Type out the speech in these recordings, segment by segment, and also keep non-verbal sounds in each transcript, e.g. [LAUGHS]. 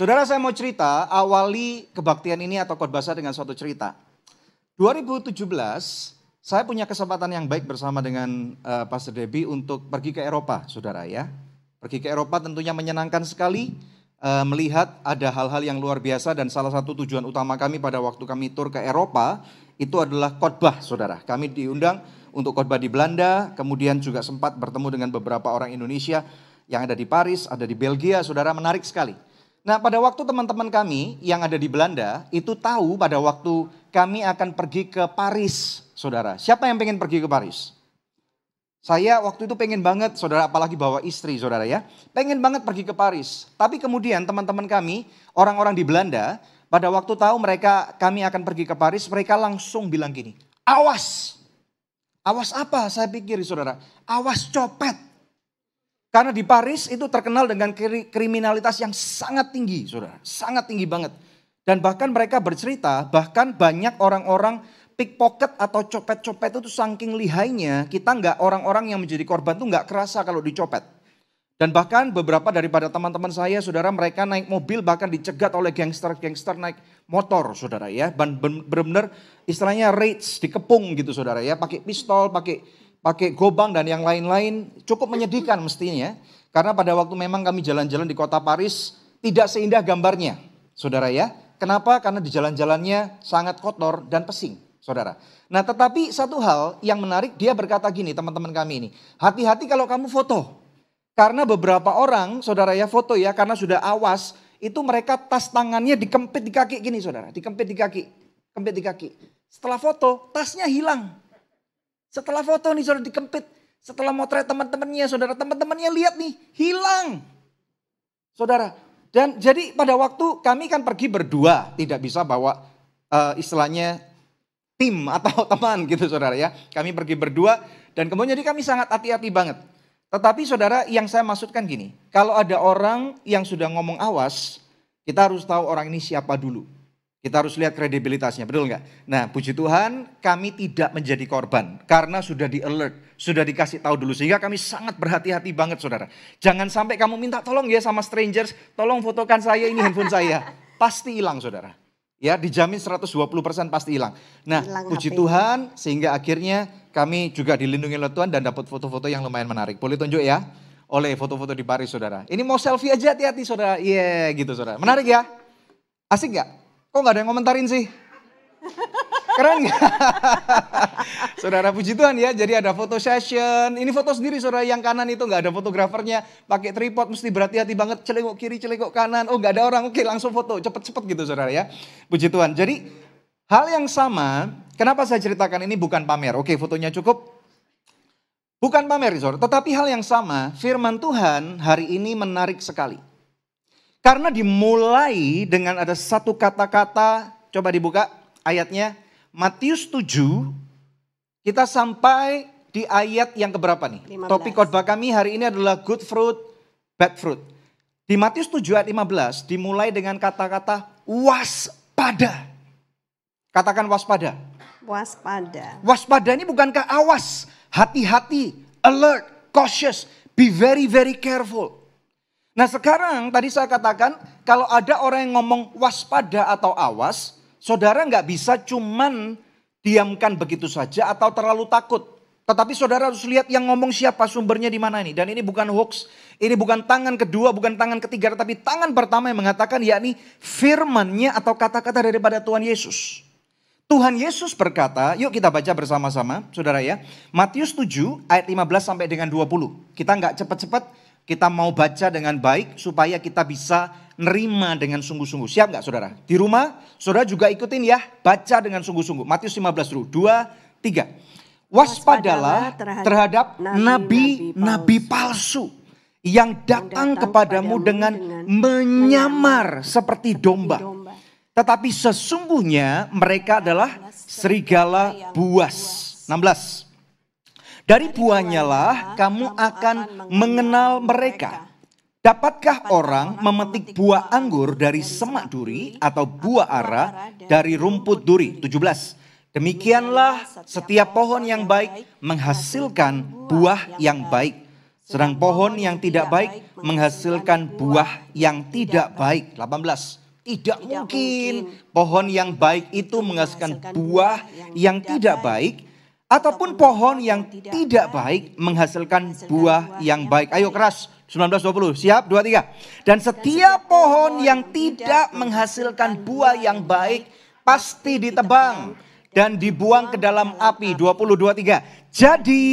Saudara saya mau cerita, awali kebaktian ini atau khotbah saya dengan suatu cerita. 2017, saya punya kesempatan yang baik bersama dengan uh, Pastor Debbie untuk pergi ke Eropa, saudara ya. Pergi ke Eropa tentunya menyenangkan sekali uh, melihat ada hal-hal yang luar biasa dan salah satu tujuan utama kami pada waktu kami tur ke Eropa itu adalah khotbah, saudara. Kami diundang untuk khotbah di Belanda, kemudian juga sempat bertemu dengan beberapa orang Indonesia yang ada di Paris, ada di Belgia, saudara menarik sekali. Nah pada waktu teman-teman kami yang ada di Belanda itu tahu pada waktu kami akan pergi ke Paris, saudara. Siapa yang pengen pergi ke Paris? Saya waktu itu pengen banget, saudara, apalagi bawa istri, saudara ya. Pengen banget pergi ke Paris. Tapi kemudian teman-teman kami, orang-orang di Belanda, pada waktu tahu mereka kami akan pergi ke Paris, mereka langsung bilang gini, awas. Awas apa? Saya pikir, saudara. Awas copet. Karena di Paris itu terkenal dengan kriminalitas yang sangat tinggi, saudara. Sangat tinggi banget. Dan bahkan mereka bercerita, bahkan banyak orang-orang pickpocket atau copet-copet itu saking lihainya, kita nggak orang-orang yang menjadi korban tuh nggak kerasa kalau dicopet. Dan bahkan beberapa daripada teman-teman saya, saudara, mereka naik mobil bahkan dicegat oleh gangster-gangster naik motor, saudara ya. Benar-benar istilahnya raids, dikepung gitu, saudara ya. Pakai pistol, pakai pakai gobang dan yang lain-lain cukup menyedihkan mestinya. Karena pada waktu memang kami jalan-jalan di kota Paris tidak seindah gambarnya, saudara ya. Kenapa? Karena di jalan-jalannya sangat kotor dan pesing, saudara. Nah tetapi satu hal yang menarik dia berkata gini teman-teman kami ini. Hati-hati kalau kamu foto. Karena beberapa orang saudara ya foto ya karena sudah awas itu mereka tas tangannya dikempit di kaki gini saudara. Dikempit di kaki. Kempit di kaki. Setelah foto tasnya hilang. Setelah foto nih saudara dikempit. Setelah motret teman-temannya saudara. Teman-temannya lihat nih hilang. Saudara. Dan jadi pada waktu kami kan pergi berdua. Tidak bisa bawa uh, istilahnya tim [LAUGHS] atau teman gitu saudara ya. Kami pergi berdua dan kemudian jadi kami sangat hati-hati banget. Tetapi saudara yang saya maksudkan gini. Kalau ada orang yang sudah ngomong awas. Kita harus tahu orang ini siapa dulu. Kita harus lihat kredibilitasnya, betul nggak? Nah, puji Tuhan, kami tidak menjadi korban karena sudah di alert, sudah dikasih tahu dulu sehingga kami sangat berhati-hati banget, saudara. Jangan sampai kamu minta tolong ya sama strangers, tolong fotokan saya ini handphone saya, pasti hilang, saudara. Ya, dijamin 120% pasti hilang. Nah, hilang puji HP. Tuhan sehingga akhirnya kami juga dilindungi oleh Tuhan dan dapat foto-foto yang lumayan menarik. Boleh tunjuk ya? Oleh foto-foto di Paris, saudara. Ini mau selfie aja hati-hati, saudara. Iya, yeah, gitu, saudara. Menarik ya? Asik nggak? Kok gak ada yang komentarin sih? Keren gak? [LAUGHS] saudara puji Tuhan ya, jadi ada foto session. Ini foto sendiri saudara yang kanan itu gak ada fotografernya. Pakai tripod mesti berhati-hati banget, celengok kiri, celengok kanan. Oh gak ada orang, oke langsung foto, cepet-cepet gitu saudara ya. Puji Tuhan. Jadi hal yang sama, kenapa saya ceritakan ini bukan pamer. Oke fotonya cukup, Bukan pamer, saudara. Tetapi hal yang sama, firman Tuhan hari ini menarik sekali. Karena dimulai dengan ada satu kata-kata, coba dibuka ayatnya, Matius 7, kita sampai di ayat yang keberapa nih? 15. Topik khotbah kami hari ini adalah good fruit, bad fruit. Di Matius 7 ayat 15 dimulai dengan kata-kata waspada. Katakan waspada. Waspada. Waspada ini bukankah awas, hati-hati, alert, cautious, be very very careful. Nah sekarang tadi saya katakan kalau ada orang yang ngomong waspada atau awas, saudara nggak bisa cuman diamkan begitu saja atau terlalu takut. Tetapi saudara harus lihat yang ngomong siapa sumbernya di mana ini. Dan ini bukan hoax, ini bukan tangan kedua, bukan tangan ketiga, tapi tangan pertama yang mengatakan yakni firmannya atau kata-kata daripada Tuhan Yesus. Tuhan Yesus berkata, yuk kita baca bersama-sama, saudara ya. Matius 7 ayat 15 sampai dengan 20. Kita nggak cepat-cepat, kita mau baca dengan baik supaya kita bisa nerima dengan sungguh-sungguh. Siap nggak saudara? Di rumah saudara juga ikutin ya, baca dengan sungguh-sungguh. Matius 15 dulu, dua, tiga. Waspadalah terhadap nabi-nabi palsu yang datang kepadamu dengan menyamar seperti domba. Tetapi sesungguhnya mereka adalah serigala buas. 16. Dari buahnya lah kamu akan mengenal mereka. Dapatkah orang memetik buah anggur dari semak duri atau buah ara dari rumput duri? 17. Demikianlah setiap pohon yang baik menghasilkan buah yang baik. Sedang pohon yang tidak baik menghasilkan buah yang tidak baik. 18. Tidak mungkin pohon yang baik itu menghasilkan buah yang tidak baik ataupun pohon yang tidak baik menghasilkan buah yang baik. Ayo keras. 1920. Siap? 23. Dan setiap pohon yang tidak menghasilkan buah yang baik pasti ditebang dan dibuang ke dalam api 2023. Jadi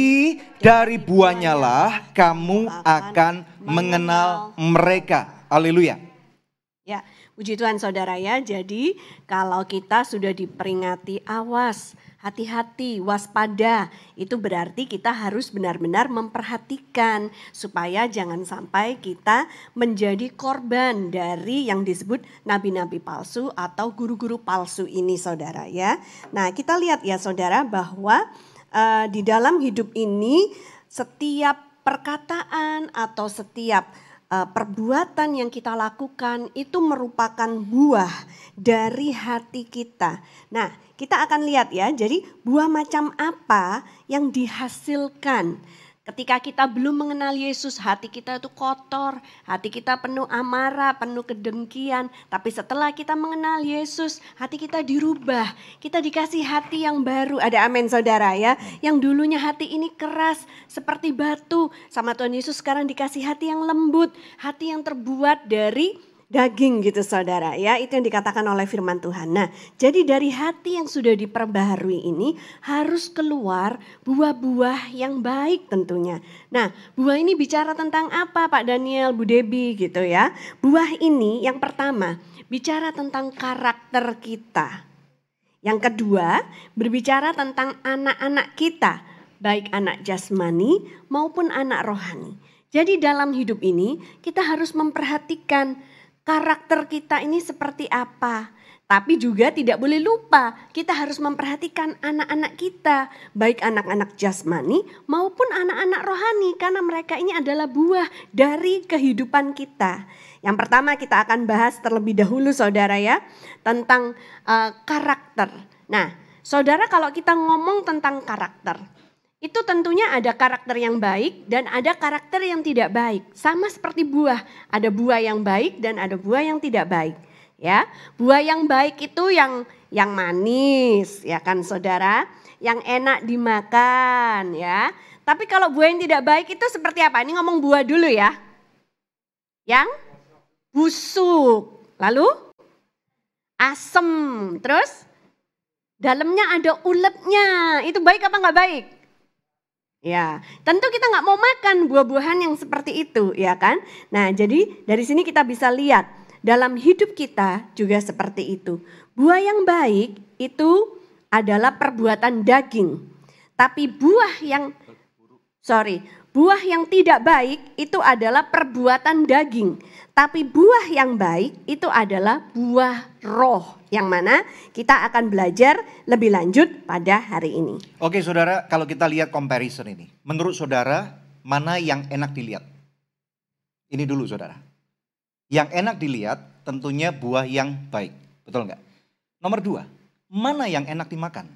dari buahnya lah kamu akan mengenal mereka. Haleluya. Ya, puji Tuhan saudara ya. Jadi kalau kita sudah diperingati awas hati-hati, waspada. Itu berarti kita harus benar-benar memperhatikan supaya jangan sampai kita menjadi korban dari yang disebut nabi-nabi palsu atau guru-guru palsu ini saudara ya. Nah kita lihat ya saudara bahwa uh, di dalam hidup ini setiap perkataan atau setiap perbuatan yang kita lakukan itu merupakan buah dari hati kita. Nah, kita akan lihat ya, jadi buah macam apa yang dihasilkan Ketika kita belum mengenal Yesus, hati kita itu kotor, hati kita penuh amarah, penuh kedengkian. Tapi setelah kita mengenal Yesus, hati kita dirubah. Kita dikasih hati yang baru. Ada amin saudara ya. Yang dulunya hati ini keras seperti batu. Sama Tuhan Yesus sekarang dikasih hati yang lembut. Hati yang terbuat dari daging gitu saudara ya itu yang dikatakan oleh firman Tuhan. Nah jadi dari hati yang sudah diperbaharui ini harus keluar buah-buah yang baik tentunya. Nah buah ini bicara tentang apa Pak Daniel, Bu Debi gitu ya. Buah ini yang pertama bicara tentang karakter kita. Yang kedua berbicara tentang anak-anak kita baik anak jasmani maupun anak rohani. Jadi dalam hidup ini kita harus memperhatikan karakter kita ini seperti apa. Tapi juga tidak boleh lupa, kita harus memperhatikan anak-anak kita, baik anak-anak jasmani maupun anak-anak rohani, karena mereka ini adalah buah dari kehidupan kita. Yang pertama, kita akan bahas terlebih dahulu, saudara, ya, tentang uh, karakter. Nah, saudara, kalau kita ngomong tentang karakter, itu tentunya ada karakter yang baik dan ada karakter yang tidak baik. Sama seperti buah, ada buah yang baik dan ada buah yang tidak baik. Ya, buah yang baik itu yang yang manis, ya kan saudara, yang enak dimakan, ya. Tapi kalau buah yang tidak baik itu seperti apa? Ini ngomong buah dulu ya. Yang busuk, lalu asem, terus dalamnya ada uletnya. Itu baik apa nggak baik? Ya, tentu kita nggak mau makan buah-buahan yang seperti itu, ya kan? Nah, jadi dari sini kita bisa lihat dalam hidup kita juga seperti itu. Buah yang baik itu adalah perbuatan daging, tapi buah yang sorry, buah yang tidak baik itu adalah perbuatan daging, tapi buah yang baik itu adalah buah roh yang mana kita akan belajar lebih lanjut pada hari ini. Oke saudara, kalau kita lihat comparison ini, menurut saudara mana yang enak dilihat? Ini dulu saudara. Yang enak dilihat tentunya buah yang baik, betul nggak? Nomor dua, mana yang enak dimakan?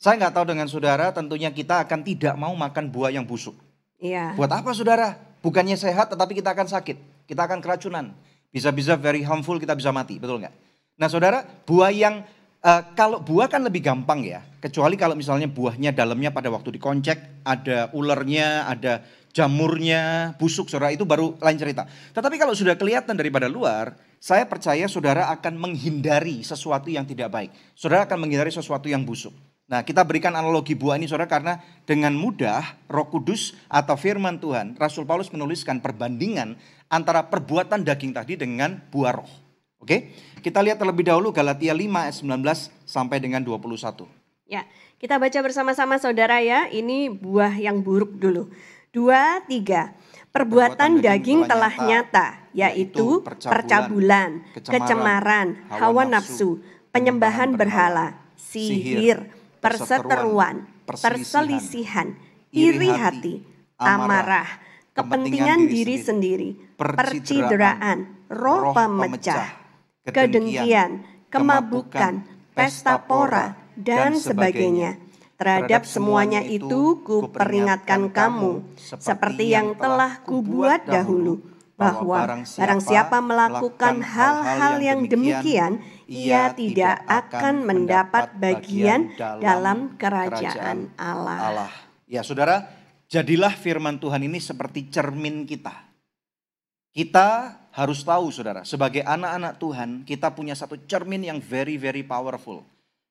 Saya nggak tahu dengan saudara, tentunya kita akan tidak mau makan buah yang busuk. Iya. Buat apa saudara? Bukannya sehat tetapi kita akan sakit, kita akan keracunan. Bisa-bisa very harmful, kita bisa mati, betul nggak? Nah saudara, buah yang uh, kalau buah kan lebih gampang ya. Kecuali kalau misalnya buahnya dalamnya pada waktu dikoncek ada ulernya, ada jamurnya, busuk saudara itu baru lain cerita. Tetapi kalau sudah kelihatan daripada luar, saya percaya saudara akan menghindari sesuatu yang tidak baik. Saudara akan menghindari sesuatu yang busuk. Nah kita berikan analogi buah ini saudara karena dengan mudah roh kudus atau firman Tuhan, Rasul Paulus menuliskan perbandingan antara perbuatan daging tadi dengan buah roh. Oke, kita lihat terlebih dahulu Galatia 5 ayat 19 sampai dengan 21. Ya, kita baca bersama-sama saudara ya. Ini buah yang buruk dulu. Dua, tiga. Perbuatan, daging, telah nyata, yaitu percabulan, kecemaran, hawa nafsu, penyembahan berhala, sihir, perseteruan, perselisihan, iri hati, amarah, kepentingan diri sendiri, percideraan, roh pemecah kedengkian, kemabukan, pesta pora, dan sebagainya. Terhadap semuanya itu kuperingatkan kamu, seperti yang telah kubuat dahulu, bahwa barang siapa melakukan hal-hal yang demikian, ia tidak akan mendapat bagian dalam kerajaan Allah. Ya saudara, jadilah firman Tuhan ini seperti cermin kita. Kita harus tahu saudara, sebagai anak-anak Tuhan, kita punya satu cermin yang very very powerful.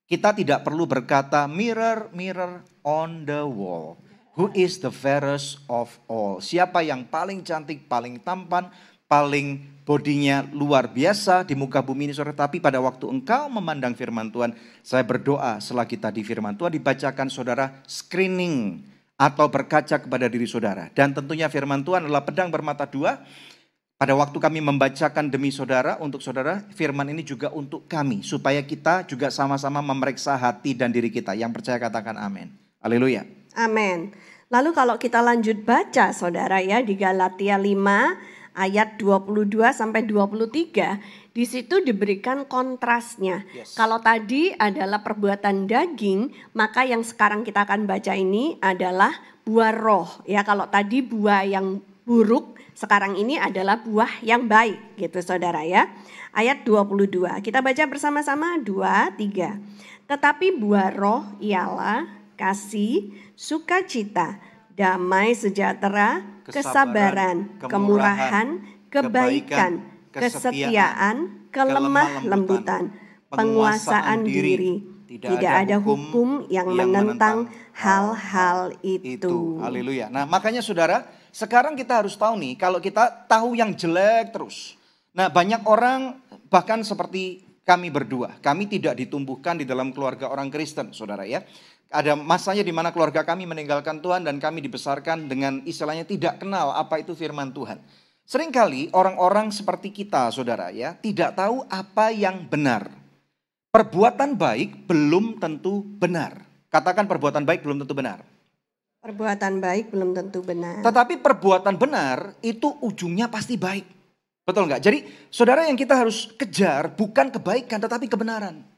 Kita tidak perlu berkata mirror, mirror on the wall. Who is the fairest of all? Siapa yang paling cantik, paling tampan, paling bodinya luar biasa di muka bumi ini saudara. Tapi pada waktu engkau memandang firman Tuhan, saya berdoa selagi tadi firman Tuhan dibacakan saudara screening atau berkaca kepada diri saudara. Dan tentunya firman Tuhan adalah pedang bermata dua. Pada waktu kami membacakan demi saudara, untuk saudara, firman ini juga untuk kami. Supaya kita juga sama-sama memeriksa hati dan diri kita. Yang percaya katakan amin. Haleluya. Amin. Lalu kalau kita lanjut baca saudara ya di Galatia 5 ayat 22 sampai 23 di situ diberikan kontrasnya. Yes. Kalau tadi adalah perbuatan daging, maka yang sekarang kita akan baca ini adalah buah roh. Ya, kalau tadi buah yang buruk, sekarang ini adalah buah yang baik gitu Saudara ya. Ayat 22. Kita baca bersama-sama 2 3. Tetapi buah roh ialah kasih, sukacita, damai sejahtera, kesabaran, kemurahan, kebaikan, kesetiaan, kelemah lembutan, penguasaan diri. Tidak ada hukum yang menentang hal-hal itu. Haleluya. Nah, makanya Saudara, sekarang kita harus tahu nih kalau kita tahu yang jelek terus. Nah, banyak orang bahkan seperti kami berdua, kami tidak ditumbuhkan di dalam keluarga orang Kristen, Saudara ya. Ada masanya di mana keluarga kami meninggalkan Tuhan dan kami dibesarkan dengan istilahnya tidak kenal apa itu firman Tuhan. Seringkali orang-orang seperti kita, saudara ya, tidak tahu apa yang benar. Perbuatan baik belum tentu benar. Katakan perbuatan baik belum tentu benar. Perbuatan baik belum tentu benar. Tetapi perbuatan benar itu ujungnya pasti baik. Betul nggak? Jadi saudara yang kita harus kejar bukan kebaikan tetapi kebenaran.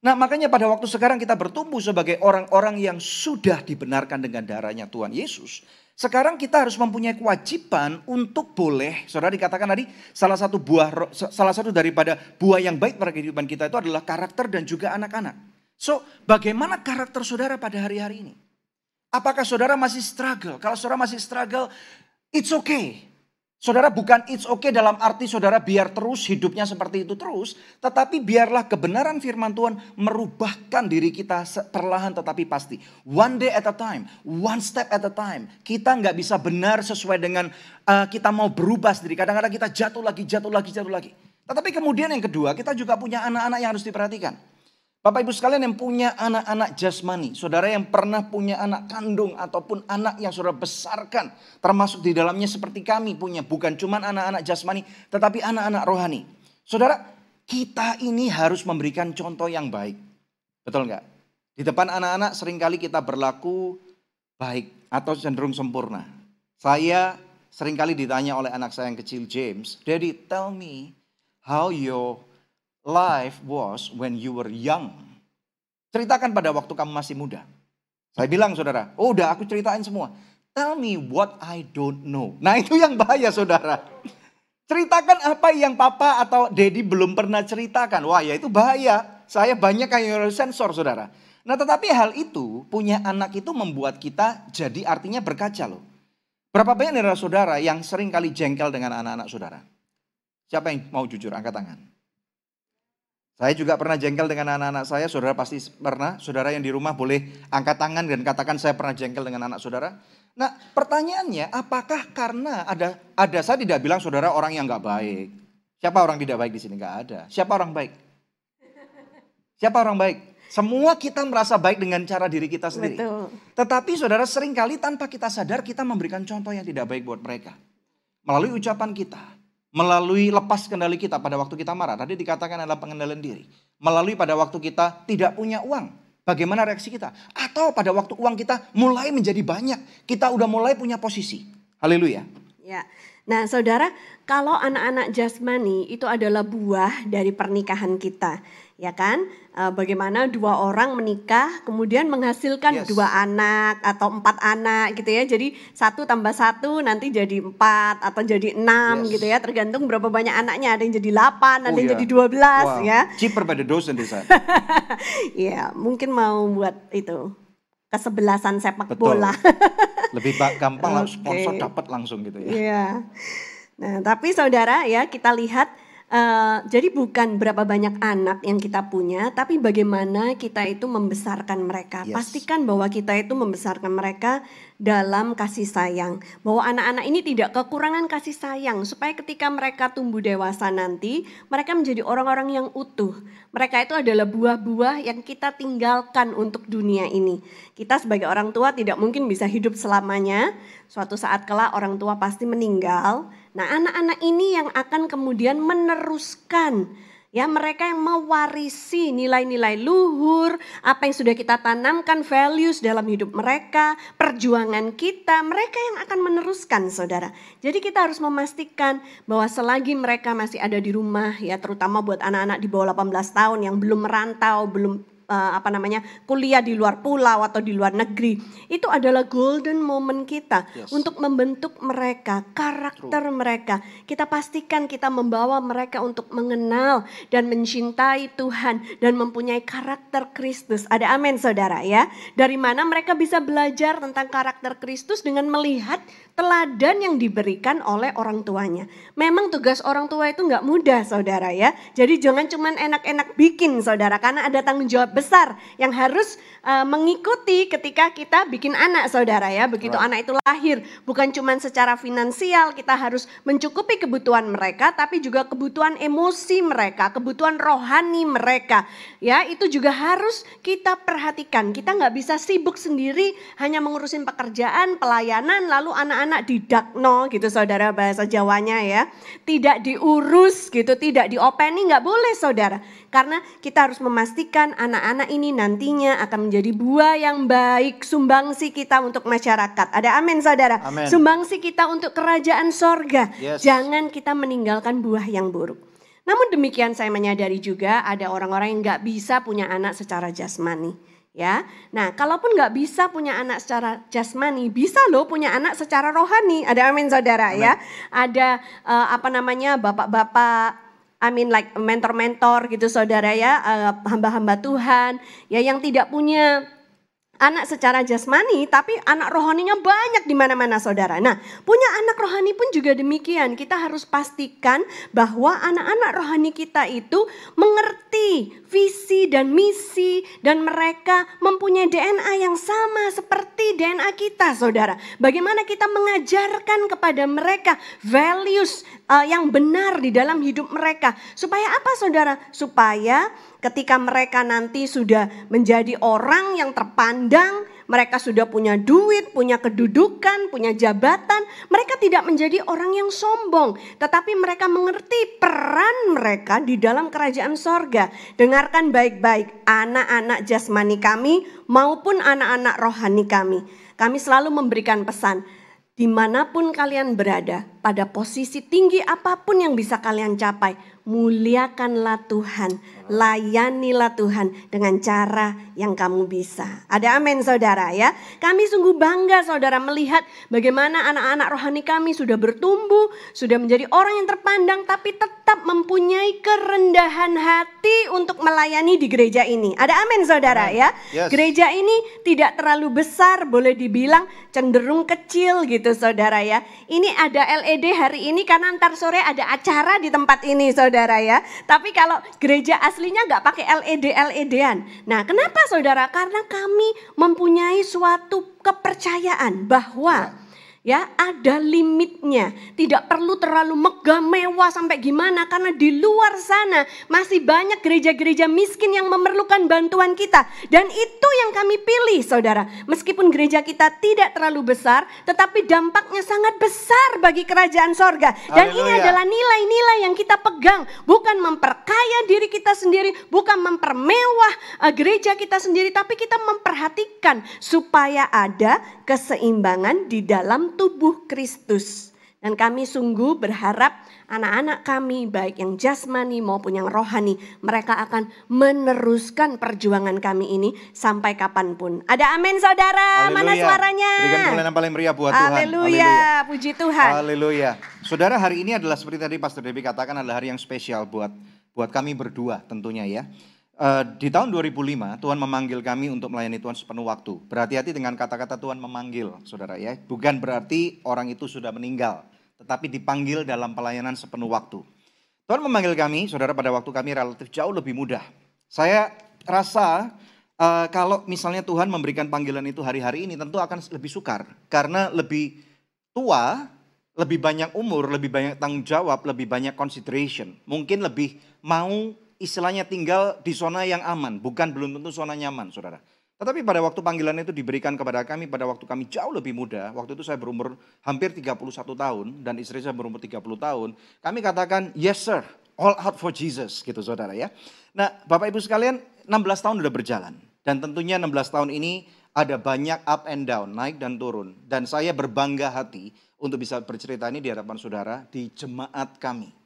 Nah makanya pada waktu sekarang kita bertumbuh sebagai orang-orang yang sudah dibenarkan dengan darahnya Tuhan Yesus. Sekarang kita harus mempunyai kewajiban untuk boleh, saudara dikatakan tadi salah satu buah, salah satu daripada buah yang baik pada kehidupan kita itu adalah karakter dan juga anak-anak. So, bagaimana karakter saudara pada hari-hari ini? Apakah saudara masih struggle? Kalau saudara masih struggle, it's okay. Saudara bukan it's okay dalam arti saudara biar terus hidupnya seperti itu terus. Tetapi biarlah kebenaran firman Tuhan merubahkan diri kita perlahan tetapi pasti. One day at a time, one step at a time. Kita nggak bisa benar sesuai dengan uh, kita mau berubah sendiri. Kadang-kadang kita jatuh lagi, jatuh lagi, jatuh lagi. Tetapi kemudian yang kedua kita juga punya anak-anak yang harus diperhatikan. Bapak ibu sekalian yang punya anak-anak jasmani, saudara yang pernah punya anak kandung ataupun anak yang saudara besarkan, termasuk di dalamnya seperti kami punya, bukan cuma anak-anak jasmani, tetapi anak-anak rohani. Saudara, kita ini harus memberikan contoh yang baik. Betul nggak? Di depan anak-anak sering kali kita berlaku baik atau cenderung sempurna. Saya sering kali ditanya oleh anak saya yang kecil James, Daddy tell me how your life was when you were young. Ceritakan pada waktu kamu masih muda. Saya bilang saudara, oh udah aku ceritain semua. Tell me what I don't know. Nah itu yang bahaya saudara. Ceritakan apa yang papa atau daddy belum pernah ceritakan. Wah ya itu bahaya. Saya banyak kayak sensor saudara. Nah tetapi hal itu punya anak itu membuat kita jadi artinya berkaca loh. Berapa banyak saudara yang sering kali jengkel dengan anak-anak saudara? Siapa yang mau jujur angkat tangan? Saya juga pernah jengkel dengan anak-anak saya, saudara pasti pernah. Saudara yang di rumah boleh angkat tangan dan katakan saya pernah jengkel dengan anak saudara. Nah pertanyaannya apakah karena ada, ada saya tidak bilang saudara orang yang nggak baik. Siapa orang tidak baik di sini? Nggak ada. Siapa orang baik? Siapa orang baik? Semua kita merasa baik dengan cara diri kita sendiri. Betul. Tetapi saudara sering kali tanpa kita sadar kita memberikan contoh yang tidak baik buat mereka. Melalui ucapan kita, melalui lepas kendali kita pada waktu kita marah. Tadi dikatakan adalah pengendalian diri. Melalui pada waktu kita tidak punya uang. Bagaimana reaksi kita? Atau pada waktu uang kita mulai menjadi banyak. Kita udah mulai punya posisi. Haleluya. Ya. Nah saudara, kalau anak-anak jasmani itu adalah buah dari pernikahan kita. Ya kan? Eh, bagaimana dua orang menikah kemudian menghasilkan Yes. dua anak atau empat anak gitu ya. Jadi satu tambah satu nanti jadi empat atau jadi enam Yes. gitu ya. Tergantung berapa banyak anaknya. Ada yang jadi delapan, ada Oh, yang iya. jadi dua belas Wow, ya. Cheaper by the dozen desa. [LAUGHS] Iya, mungkin mau buat itu kesebelasan sepak Betul. bola. [LAUGHS] Lebih gampang Oke. sponsor dapat langsung gitu ya. Iya. Nah, tapi saudara ya kita lihat eh, jadi bukan berapa banyak anak yang kita punya, tapi bagaimana kita itu membesarkan mereka. Yes. Pastikan bahwa kita itu membesarkan mereka dalam kasih sayang. Bahwa anak-anak ini tidak kekurangan kasih sayang supaya ketika mereka tumbuh dewasa nanti, mereka menjadi orang-orang yang utuh. Mereka itu adalah buah-buah yang kita tinggalkan untuk dunia ini. Kita sebagai orang tua tidak mungkin bisa hidup selamanya. Suatu saat kelak orang tua pasti meninggal. Nah, anak-anak ini yang akan kemudian meneruskan ya mereka yang mewarisi nilai-nilai luhur, apa yang sudah kita tanamkan values dalam hidup mereka, perjuangan kita, mereka yang akan meneruskan Saudara. Jadi kita harus memastikan bahwa selagi mereka masih ada di rumah ya terutama buat anak-anak di bawah 18 tahun yang belum merantau, belum eh, apa namanya kuliah di luar pulau atau di luar negeri itu adalah golden moment kita Yes. untuk membentuk mereka karakter mereka. Kita pastikan kita membawa mereka untuk mengenal dan mencintai Tuhan dan mempunyai karakter Kristus. Ada amin saudara ya. Dari mana mereka bisa belajar tentang karakter Kristus dengan melihat teladan yang diberikan oleh orang tuanya. Memang tugas orang tua itu nggak mudah saudara ya. Jadi jangan cuman enak-enak bikin saudara karena ada tanggung jawab besar yang harus uh, mengikuti ketika kita bikin anak saudara ya. Begitu Right. anak itu lahir bukan cuman secara finansial kita harus mencukupi kebutuhan mereka tapi juga kebutuhan emosi mereka, kebutuhan rohani mereka. Ya, itu juga harus kita perhatikan. Kita nggak bisa sibuk sendiri hanya mengurusin pekerjaan, pelayanan lalu anak-anak didakno gitu saudara bahasa Jawanya ya. Tidak diurus gitu, tidak diopeni nggak boleh saudara. Karena kita harus memastikan anak-anak ini nantinya akan menjadi buah yang baik, sumbangsi kita untuk masyarakat. Ada amin saudara. Amin. Sumbangsi kita untuk kerajaan sorga. Yes. Jangan kita meninggalkan buah yang buruk. Namun demikian saya menyadari juga ada orang-orang yang nggak bisa punya anak secara jasmani. Ya, nah kalaupun nggak bisa punya anak secara jasmani, bisa loh punya anak secara rohani. Ada amin saudara ya. Ada eh, apa namanya bapak-bapak I mean like mentor-mentor gitu saudara ya, eh, hamba-hamba Tuhan ya yang tidak punya anak secara jasmani tapi anak rohaninya banyak di mana-mana saudara. Nah, punya anak rohani pun juga demikian. Kita harus pastikan bahwa anak-anak rohani kita itu mengerti visi dan misi dan mereka mempunyai DNA yang sama seperti DNA kita, Saudara. Bagaimana kita mengajarkan kepada mereka values uh, yang benar di dalam hidup mereka. Supaya apa, Saudara? Supaya ketika mereka nanti sudah menjadi orang yang terpandang, mereka sudah punya duit, punya kedudukan, punya jabatan, mereka tidak menjadi orang yang sombong, tetapi mereka mengerti peran mereka di dalam kerajaan sorga. Dengarkan baik-baik, anak-anak jasmani kami maupun anak-anak rohani kami. Kami selalu memberikan pesan, di mana pun kalian berada, pada posisi tinggi apa pun yang bisa kalian capai, muliakanlah Tuhan, layanilah Tuhan dengan cara yang kamu bisa. Ada amin saudara ya. Kami sungguh bangga saudara melihat bagaimana anak-anak rohani kami sudah bertumbuh, sudah menjadi orang yang terpandang tapi tetap mempunyai kerendahan hati untuk melayani di gereja ini. Ada amin saudara Amin. ya. Yes. Gereja ini tidak terlalu besar, boleh dibilang cenderung kecil gitu saudara ya. Ini ada LED hari ini karena ntar sore ada acara di tempat ini saudara ya. Tapi kalau gereja aslinya nggak pakai LED LED-an. Nah kenapa saudara? Karena kami mempunyai suatu kepercayaan bahwa ya ada limitnya. Tidak perlu terlalu megah mewah sampai gimana karena di luar sana masih banyak gereja-gereja miskin yang memerlukan bantuan kita dan itu yang kami pilih Saudara. Meskipun gereja kita tidak terlalu besar tetapi dampaknya sangat besar bagi kerajaan sorga dan ini adalah nilai-nilai yang kita pegang bukan memperkaya diri kita sendiri, bukan mempermewah eh, gereja kita sendiri tapi kita memperhatikan supaya ada keseimbangan di dalam tubuh Kristus. Dan kami sungguh berharap anak-anak kami baik yang jasmani maupun yang rohani mereka akan meneruskan perjuangan kami ini sampai kapan pun. Ada amin saudara, mana Haleluya. suaranya? Berikan kemuliaan yang paling meriah buat Tuhan. Haleluya, puji Tuhan. Haleluya. Saudara, hari ini adalah seperti tadi Pastor Debbie katakan adalah hari yang spesial buat buat kami berdua tentunya ya. Eh, di tahun 2005 Tuhan memanggil kami untuk melayani Tuhan sepenuh waktu. Berhati-hati dengan kata-kata Tuhan memanggil, saudara ya. Bukan berarti orang itu sudah meninggal, tetapi dipanggil dalam pelayanan sepenuh waktu. Tuhan memanggil kami, saudara pada waktu kami relatif jauh lebih mudah. Saya rasa eh, kalau misalnya Tuhan memberikan panggilan itu hari-hari ini tentu akan lebih sukar. Karena lebih tua, lebih banyak umur, lebih banyak tanggung jawab, lebih banyak consideration. Mungkin lebih mau istilahnya tinggal di zona yang aman, bukan belum tentu zona nyaman, saudara. Tetapi pada waktu panggilan itu diberikan kepada kami pada waktu kami jauh lebih muda, waktu itu saya berumur hampir 31 tahun dan istri saya berumur 30 tahun, kami katakan yes sir, all out for Jesus gitu saudara ya. Nah Bapak Ibu sekalian 16 tahun sudah berjalan dan tentunya 16 tahun ini ada banyak up and down, naik dan turun. Dan saya berbangga hati untuk bisa bercerita ini di hadapan saudara di jemaat kami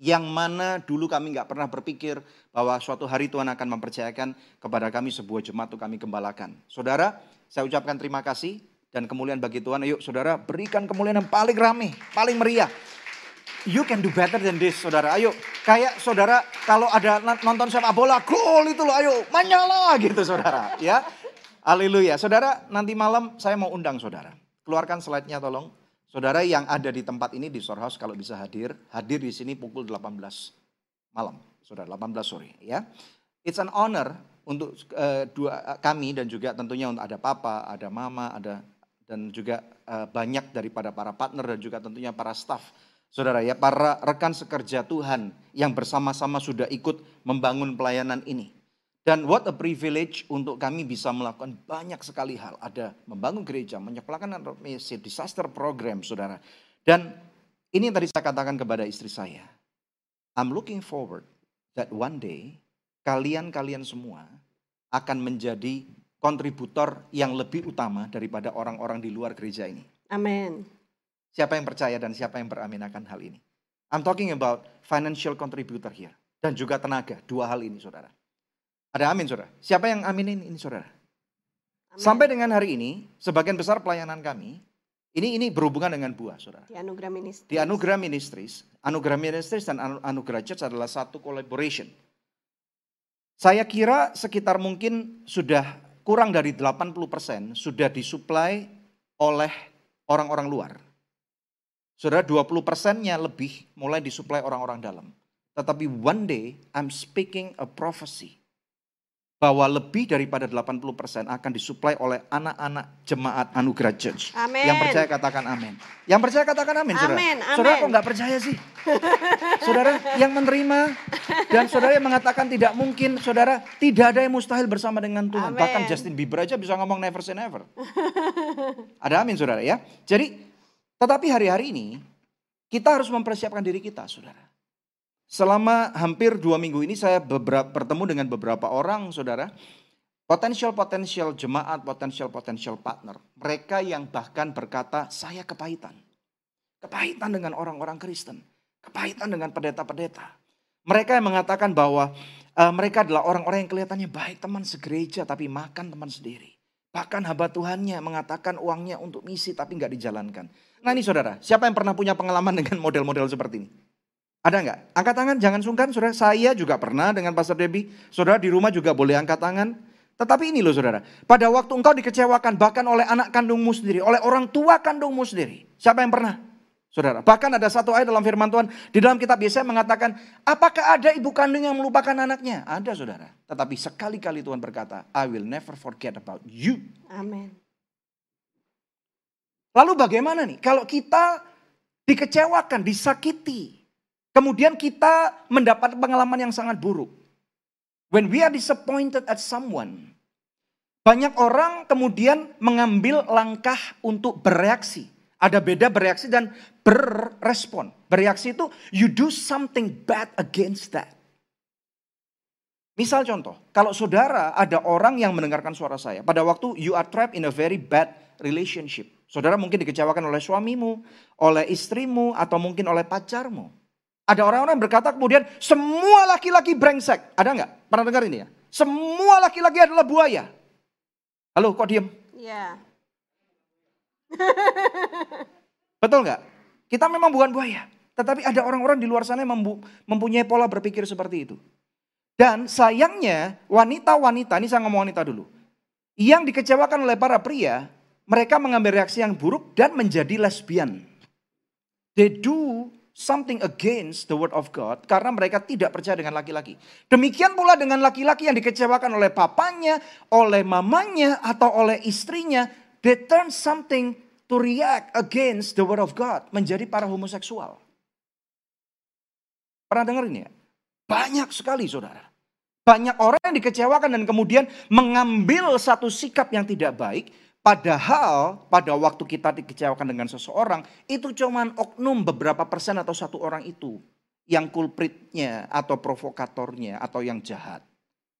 yang mana dulu kami nggak pernah berpikir bahwa suatu hari Tuhan akan mempercayakan kepada kami sebuah jemaat untuk kami gembalakan. Saudara, saya ucapkan terima kasih dan kemuliaan bagi Tuhan. Ayo saudara, berikan kemuliaan yang paling rame, paling meriah. You can do better than this, saudara. Ayo, kayak saudara kalau ada nonton sepak bola, gol itu loh, ayo, menyala gitu saudara. Ya, haleluya. Saudara, nanti malam saya mau undang saudara. Keluarkan slide-nya tolong. Saudara yang ada di tempat ini di storehouse kalau bisa hadir, hadir di sini pukul 18 malam, saudara 18 sore ya. It's an honor untuk uh, dua kami dan juga tentunya untuk ada papa, ada mama, ada dan juga uh, banyak daripada para partner dan juga tentunya para staff. Saudara ya, para rekan sekerja Tuhan yang bersama-sama sudah ikut membangun pelayanan ini. Dan what a privilege untuk kami bisa melakukan banyak sekali hal. Ada membangun gereja, menyekolahkan misi, disaster program, saudara. Dan ini yang tadi saya katakan kepada istri saya. I'm looking forward that one day kalian-kalian semua akan menjadi kontributor yang lebih utama daripada orang-orang di luar gereja ini. Amin. Siapa yang percaya dan siapa yang beraminakan hal ini? I'm talking about financial contributor here. Dan juga tenaga, dua hal ini saudara. Ada amin saudara. Siapa yang aminin ini saudara? Amin. Sampai dengan hari ini, sebagian besar pelayanan kami, ini ini berhubungan dengan buah saudara. Di Anugerah Ministries. Di Anugerah Ministries, Anugerah Ministries dan Anu- Anugerah Church adalah satu collaboration. Saya kira sekitar mungkin sudah kurang dari 80% sudah disuplai oleh orang-orang luar. Saudara 20 persennya lebih mulai disuplai orang-orang dalam. Tetapi one day I'm speaking a prophecy bahwa lebih daripada 80% akan disuplai oleh anak-anak jemaat Anugerah Church. Amin. Yang percaya katakan amin. Yang percaya katakan amin, saudara. Amin, amin. Saudara kok nggak percaya sih? [LAUGHS] saudara yang menerima dan saudara yang mengatakan tidak mungkin, saudara tidak ada yang mustahil bersama dengan Tuhan. Amin. Bahkan Justin Bieber aja bisa ngomong never say never. [LAUGHS] ada amin, saudara ya. Jadi, tetapi hari-hari ini kita harus mempersiapkan diri kita, saudara. Selama hampir dua minggu ini saya beberapa, bertemu dengan beberapa orang, saudara. Potensial-potensial jemaat, potensial-potensial partner. Mereka yang bahkan berkata, saya kepahitan. Kepahitan dengan orang-orang Kristen. Kepahitan dengan pendeta-pendeta. Mereka yang mengatakan bahwa eh, mereka adalah orang-orang yang kelihatannya baik teman segereja tapi makan teman sendiri. Bahkan hamba Tuhannya mengatakan uangnya untuk misi tapi nggak dijalankan. Nah ini saudara, siapa yang pernah punya pengalaman dengan model-model seperti ini? Ada nggak? Angkat tangan, jangan sungkan, saudara. Saya juga pernah dengan Pastor Debbie. Saudara di rumah juga boleh angkat tangan. Tetapi ini loh saudara, pada waktu engkau dikecewakan bahkan oleh anak kandungmu sendiri, oleh orang tua kandungmu sendiri. Siapa yang pernah? Saudara, bahkan ada satu ayat dalam firman Tuhan, di dalam kitab Yesaya mengatakan, apakah ada ibu kandung yang melupakan anaknya? Ada saudara. Tetapi sekali-kali Tuhan berkata, I will never forget about you. Amin. Lalu bagaimana nih? Kalau kita dikecewakan, disakiti, kemudian kita mendapat pengalaman yang sangat buruk. When we are disappointed at someone, banyak orang kemudian mengambil langkah untuk bereaksi. Ada beda bereaksi dan berrespon. Bereaksi itu you do something bad against that. Misal contoh, kalau saudara ada orang yang mendengarkan suara saya, pada waktu you are trapped in a very bad relationship. Saudara mungkin dikecewakan oleh suamimu, oleh istrimu, atau mungkin oleh pacarmu. Ada orang-orang yang berkata kemudian semua laki-laki brengsek. Ada nggak? Pernah dengar ini ya? Semua laki-laki adalah buaya. Halo, kok diem? Iya. [LAUGHS] Betul nggak? Kita memang bukan buaya. Tetapi ada orang-orang di luar sana yang mempunyai pola berpikir seperti itu. Dan sayangnya wanita-wanita, ini saya ngomong wanita dulu. Yang dikecewakan oleh para pria, mereka mengambil reaksi yang buruk dan menjadi lesbian. They do something against the word of God karena mereka tidak percaya dengan laki-laki. Demikian pula dengan laki-laki yang dikecewakan oleh papanya, oleh mamanya, atau oleh istrinya. They turn something to react against the word of God. Menjadi para homoseksual. Pernah dengar ini ya? Banyak sekali saudara. Banyak orang yang dikecewakan dan kemudian mengambil satu sikap yang tidak baik Padahal pada waktu kita dikecewakan dengan seseorang, itu cuma oknum beberapa persen atau satu orang itu. Yang kulpritnya atau provokatornya atau yang jahat.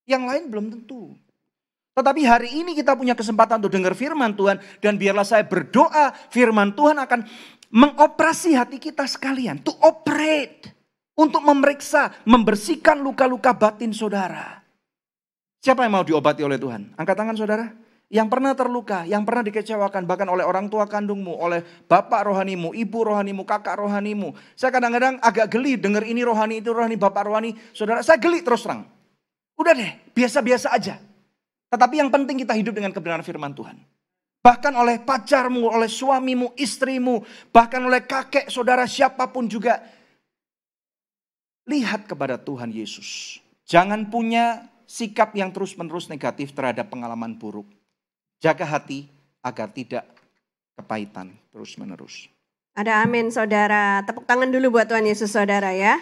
Yang lain belum tentu. Tetapi hari ini kita punya kesempatan untuk dengar firman Tuhan. Dan biarlah saya berdoa firman Tuhan akan mengoperasi hati kita sekalian. To operate. Untuk memeriksa, membersihkan luka-luka batin saudara. Siapa yang mau diobati oleh Tuhan? Angkat tangan saudara yang pernah terluka, yang pernah dikecewakan bahkan oleh orang tua kandungmu, oleh bapak rohanimu, ibu rohanimu, kakak rohanimu. Saya kadang-kadang agak geli dengar ini rohani, itu rohani, bapak rohani. Saudara, saya geli terus terang. Udah deh, biasa-biasa aja. Tetapi yang penting kita hidup dengan kebenaran firman Tuhan. Bahkan oleh pacarmu, oleh suamimu, istrimu, bahkan oleh kakek, saudara, siapa pun juga. Lihat kepada Tuhan Yesus. Jangan punya sikap yang terus-menerus negatif terhadap pengalaman buruk. Jaga hati agar tidak kepahitan terus-menerus. Ada amin saudara. Tepuk tangan dulu buat Tuhan Yesus saudara ya.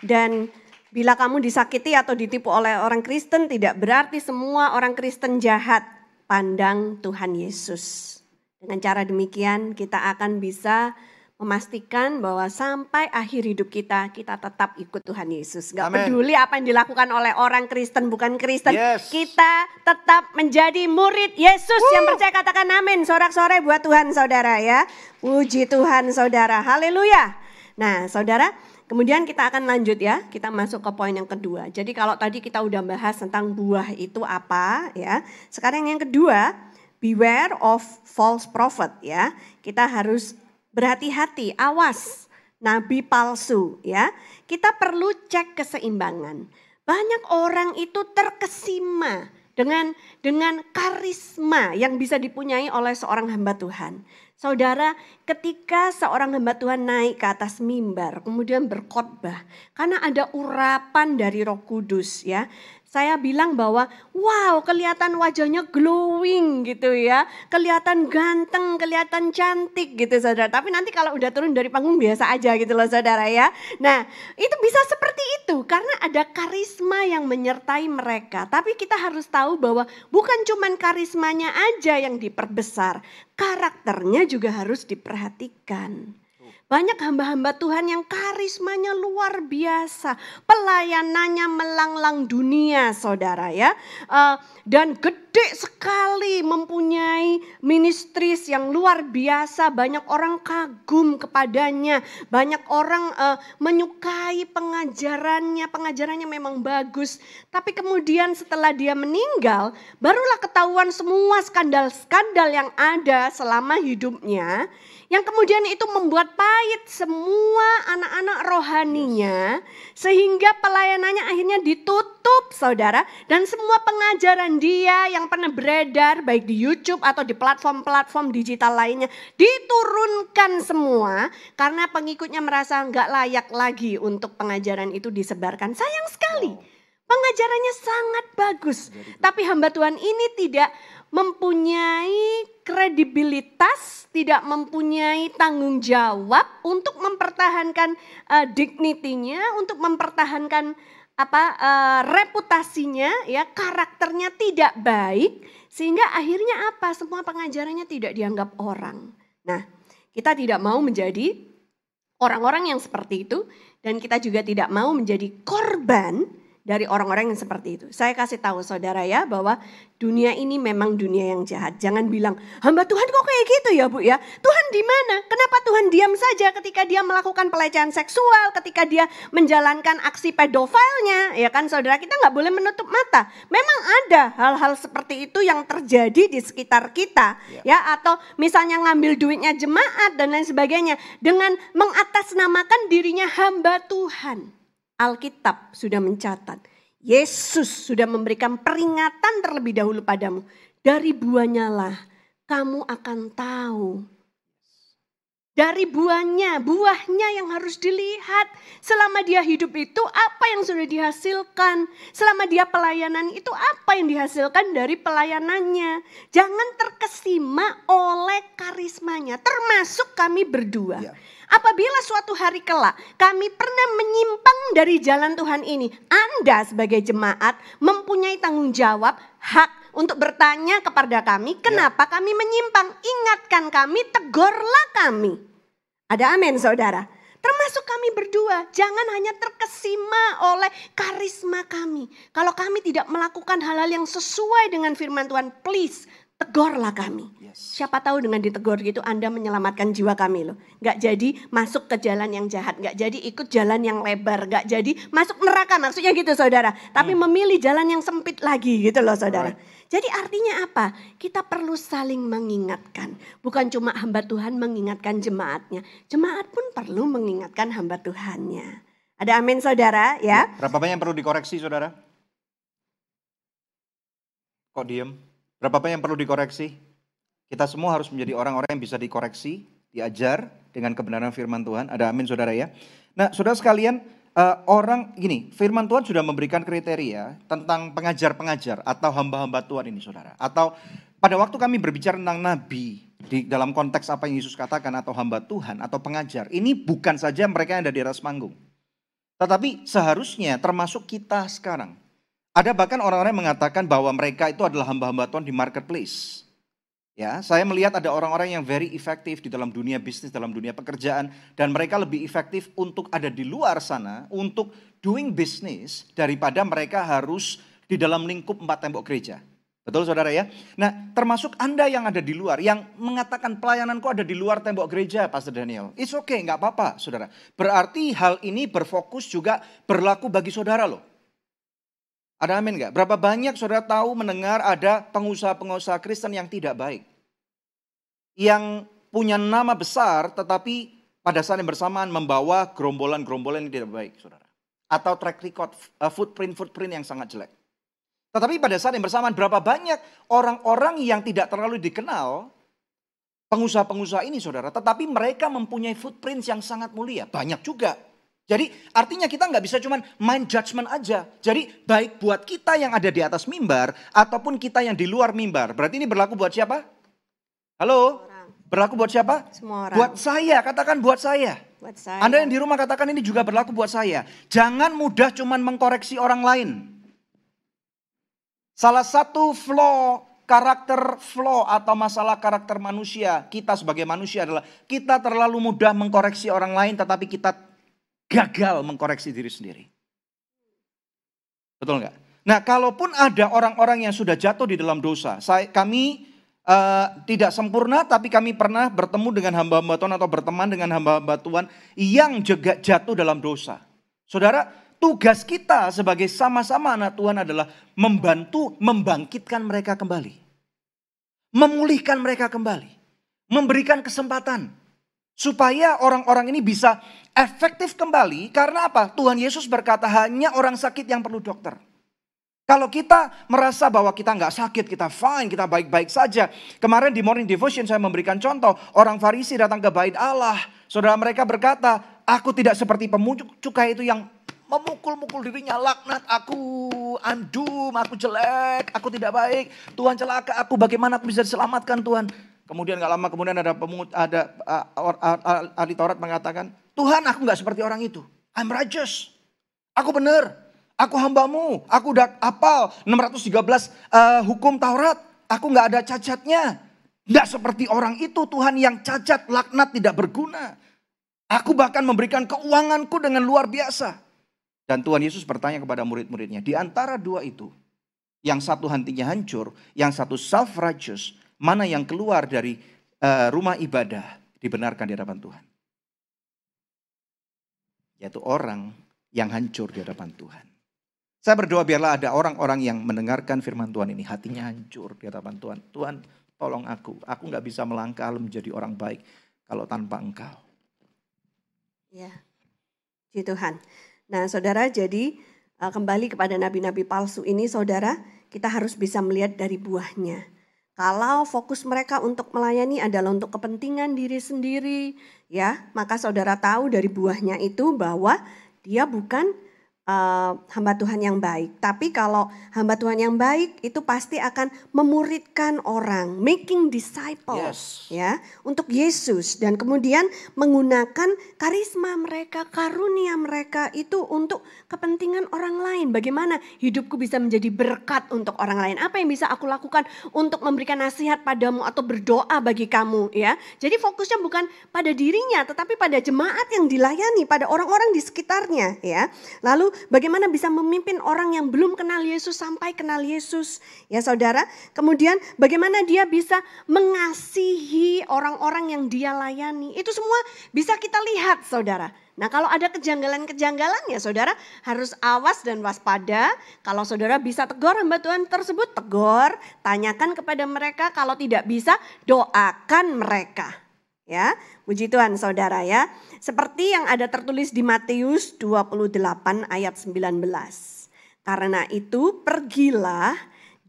Dan bila kamu disakiti atau ditipu oleh orang Kristen tidak berarti semua orang Kristen jahat. Pandang Tuhan Yesus. Dengan cara demikian kita akan bisa memastikan bahwa sampai akhir hidup kita, kita tetap ikut Tuhan Yesus. Gak Amen. peduli apa yang dilakukan oleh orang Kristen, bukan Kristen. Yes. Kita tetap menjadi murid Yesus Woo. yang percaya katakan amin. Sorak-sore buat Tuhan saudara ya. Puji Tuhan saudara, haleluya. Nah saudara, kemudian kita akan lanjut ya. Kita masuk ke poin yang kedua. Jadi kalau tadi kita udah bahas tentang buah itu apa ya. Sekarang yang kedua, beware of false prophet ya. Kita harus berhati-hati, awas nabi palsu ya. Kita perlu cek keseimbangan. Banyak orang itu terkesima dengan dengan karisma yang bisa dipunyai oleh seorang hamba Tuhan. Saudara, ketika seorang hamba Tuhan naik ke atas mimbar, kemudian berkhotbah, karena ada urapan dari Roh Kudus ya saya bilang bahwa wow kelihatan wajahnya glowing gitu ya. Kelihatan ganteng, kelihatan cantik gitu saudara. Tapi nanti kalau udah turun dari panggung biasa aja gitu loh saudara ya. Nah itu bisa seperti itu karena ada karisma yang menyertai mereka. Tapi kita harus tahu bahwa bukan cuman karismanya aja yang diperbesar. Karakternya juga harus diperhatikan. Banyak hamba-hamba Tuhan yang karismanya luar biasa. Pelayanannya melanglang dunia saudara ya. Uh, dan gede sekali mempunyai ministris yang luar biasa. Banyak orang kagum kepadanya. Banyak orang uh, menyukai pengajarannya. Pengajarannya memang bagus. Tapi kemudian setelah dia meninggal barulah ketahuan semua skandal-skandal yang ada selama hidupnya yang kemudian itu membuat pahit semua anak-anak rohaninya sehingga pelayanannya akhirnya ditutup saudara. Dan semua pengajaran dia yang pernah beredar baik di YouTube atau di platform-platform digital lainnya diturunkan semua karena pengikutnya merasa nggak layak lagi untuk pengajaran itu disebarkan. Sayang sekali pengajarannya sangat bagus. Tapi hamba Tuhan ini tidak mempunyai kredibilitas, tidak mempunyai tanggung jawab untuk mempertahankan uh, dignitinya, untuk mempertahankan apa uh, reputasinya, ya karakternya tidak baik, sehingga akhirnya apa? Semua pengajarannya tidak dianggap orang. Nah, kita tidak mau menjadi orang-orang yang seperti itu, dan kita juga tidak mau menjadi korban dari orang-orang yang seperti itu. Saya kasih tahu saudara ya bahwa dunia ini memang dunia yang jahat. Jangan bilang, hamba Tuhan kok kayak gitu ya bu ya. Tuhan di mana? Kenapa Tuhan diam saja ketika dia melakukan pelecehan seksual, ketika dia menjalankan aksi pedofilnya. Ya kan saudara kita nggak boleh menutup mata. Memang ada hal-hal seperti itu yang terjadi di sekitar kita. Ya, ya atau misalnya ngambil duitnya jemaat dan lain sebagainya. Dengan mengatasnamakan dirinya hamba Tuhan. Alkitab sudah mencatat. Yesus sudah memberikan peringatan terlebih dahulu padamu. Dari buahnya lah kamu akan tahu. Dari buahnya, buahnya yang harus dilihat. Selama dia hidup itu apa yang sudah dihasilkan. Selama dia pelayanan itu apa yang dihasilkan dari pelayanannya. Jangan terkesima oleh karismanya. Termasuk kami berdua. Ya. Apabila suatu hari kelak kami pernah menyimpang dari jalan Tuhan ini, Anda sebagai jemaat mempunyai tanggung jawab, hak untuk bertanya kepada kami, kenapa ya. kami menyimpang? Ingatkan kami, tegurlah kami. Ada amin saudara. Termasuk kami berdua, jangan hanya terkesima oleh karisma kami. Kalau kami tidak melakukan hal-hal yang sesuai dengan firman Tuhan, please tegurlah kami. Yes. Siapa tahu dengan ditegur gitu Anda menyelamatkan jiwa kami loh. Gak jadi masuk ke jalan yang jahat, gak jadi ikut jalan yang lebar, gak jadi masuk neraka maksudnya gitu saudara. Tapi hmm. memilih jalan yang sempit lagi gitu loh saudara. Right. Jadi artinya apa? Kita perlu saling mengingatkan. Bukan cuma hamba Tuhan mengingatkan jemaatnya. Jemaat pun perlu mengingatkan hamba Tuhannya. Ada amin saudara ya. ya berapa banyak yang perlu dikoreksi saudara? Kok diem? Berapa banyak yang perlu dikoreksi? Kita semua harus menjadi orang-orang yang bisa dikoreksi, diajar dengan kebenaran firman Tuhan. Ada amin saudara ya. Nah saudara sekalian, uh, orang gini, firman Tuhan sudah memberikan kriteria tentang pengajar-pengajar atau hamba-hamba Tuhan ini saudara. Atau pada waktu kami berbicara tentang nabi, di dalam konteks apa yang Yesus katakan atau hamba Tuhan atau pengajar, ini bukan saja mereka yang ada di atas panggung. Tetapi seharusnya termasuk kita sekarang ada bahkan orang-orang yang mengatakan bahwa mereka itu adalah hamba-hamba Tuhan di marketplace. Ya, saya melihat ada orang-orang yang very efektif di dalam dunia bisnis, dalam dunia pekerjaan, dan mereka lebih efektif untuk ada di luar sana, untuk doing business, daripada mereka harus di dalam lingkup empat tembok gereja. Betul saudara ya? Nah termasuk Anda yang ada di luar, yang mengatakan pelayananku ada di luar tembok gereja Pastor Daniel. It's okay, nggak apa-apa saudara. Berarti hal ini berfokus juga berlaku bagi saudara loh. Ada amin nggak? Berapa banyak saudara tahu mendengar ada pengusaha-pengusaha Kristen yang tidak baik. Yang punya nama besar tetapi pada saat yang bersamaan membawa gerombolan-gerombolan yang tidak baik saudara. Atau track record, footprint-footprint yang sangat jelek. Tetapi pada saat yang bersamaan berapa banyak orang-orang yang tidak terlalu dikenal pengusaha-pengusaha ini saudara. Tetapi mereka mempunyai footprint yang sangat mulia. Banyak juga. Jadi artinya kita nggak bisa cuman main judgment aja. Jadi baik buat kita yang ada di atas mimbar ataupun kita yang di luar mimbar. Berarti ini berlaku buat siapa? Halo? Berlaku buat siapa? Semua orang. Buat saya, katakan buat saya. Buat saya. Anda yang di rumah katakan ini juga berlaku buat saya. Jangan mudah cuman mengkoreksi orang lain. Salah satu flow karakter flow atau masalah karakter manusia kita sebagai manusia adalah kita terlalu mudah mengkoreksi orang lain tetapi kita gagal mengkoreksi diri sendiri. Betul nggak? Nah, kalaupun ada orang-orang yang sudah jatuh di dalam dosa, saya, kami uh, tidak sempurna, tapi kami pernah bertemu dengan hamba-hamba Tuhan atau berteman dengan hamba-hamba Tuhan yang juga jatuh dalam dosa. Saudara, tugas kita sebagai sama-sama anak Tuhan adalah membantu membangkitkan mereka kembali. Memulihkan mereka kembali. Memberikan kesempatan. Supaya orang-orang ini bisa efektif kembali karena apa? Tuhan Yesus berkata hanya orang sakit yang perlu dokter. Kalau kita merasa bahwa kita nggak sakit, kita fine, kita baik-baik saja. Kemarin di morning devotion saya memberikan contoh. Orang Farisi datang ke bait Allah. Saudara mereka berkata, aku tidak seperti pemunjuk cukai itu yang memukul-mukul dirinya laknat aku andum aku jelek aku tidak baik Tuhan celaka aku bagaimana aku bisa diselamatkan Tuhan kemudian gak lama kemudian ada pemungut ada ahli Taurat mengatakan Tuhan aku nggak seperti orang itu. I'm righteous. Aku benar. Aku hambamu. Aku udah apal 613 uh, hukum Taurat. Aku nggak ada cacatnya. Nggak seperti orang itu Tuhan yang cacat, laknat, tidak berguna. Aku bahkan memberikan keuanganku dengan luar biasa. Dan Tuhan Yesus bertanya kepada murid-muridnya, di antara dua itu, yang satu hatinya hancur, yang satu self-righteous, mana yang keluar dari uh, rumah ibadah dibenarkan di hadapan Tuhan. Yaitu orang yang hancur di hadapan Tuhan. Saya berdoa biarlah ada orang-orang yang mendengarkan firman Tuhan ini, hatinya hancur di hadapan Tuhan. Tuhan tolong aku, aku nggak bisa melangkah menjadi orang baik kalau tanpa engkau. Ya, di Tuhan. Nah saudara jadi uh, kembali kepada nabi-nabi palsu ini saudara kita harus bisa melihat dari buahnya. Kalau fokus mereka untuk melayani adalah untuk kepentingan diri sendiri, ya, maka saudara tahu dari buahnya itu bahwa dia bukan uh, hamba Tuhan yang baik. Tapi kalau hamba Tuhan yang baik itu pasti akan memuridkan orang, making disciples yes. ya untuk Yesus dan kemudian menggunakan karisma mereka, karunia mereka itu untuk kepentingan orang lain. Bagaimana hidupku bisa menjadi berkat untuk orang lain? Apa yang bisa aku lakukan untuk memberikan nasihat padamu atau berdoa bagi kamu ya. Jadi fokusnya bukan pada dirinya tetapi pada jemaat yang dilayani, pada orang-orang di sekitarnya ya. Lalu bagaimana bisa memimpin orang yang belum kenal Yesus sampai kenal Yesus. Ya saudara, kemudian bagaimana dia bisa mengasihi orang-orang yang dia layani. Itu semua bisa kita lihat saudara. Nah kalau ada kejanggalan-kejanggalan ya saudara harus awas dan waspada. Kalau saudara bisa tegur hamba Tuhan tersebut, tegur, tanyakan kepada mereka. Kalau tidak bisa, doakan mereka. Ya, puji Tuhan saudara ya. Seperti yang ada tertulis di Matius 28 ayat 19. Karena itu pergilah,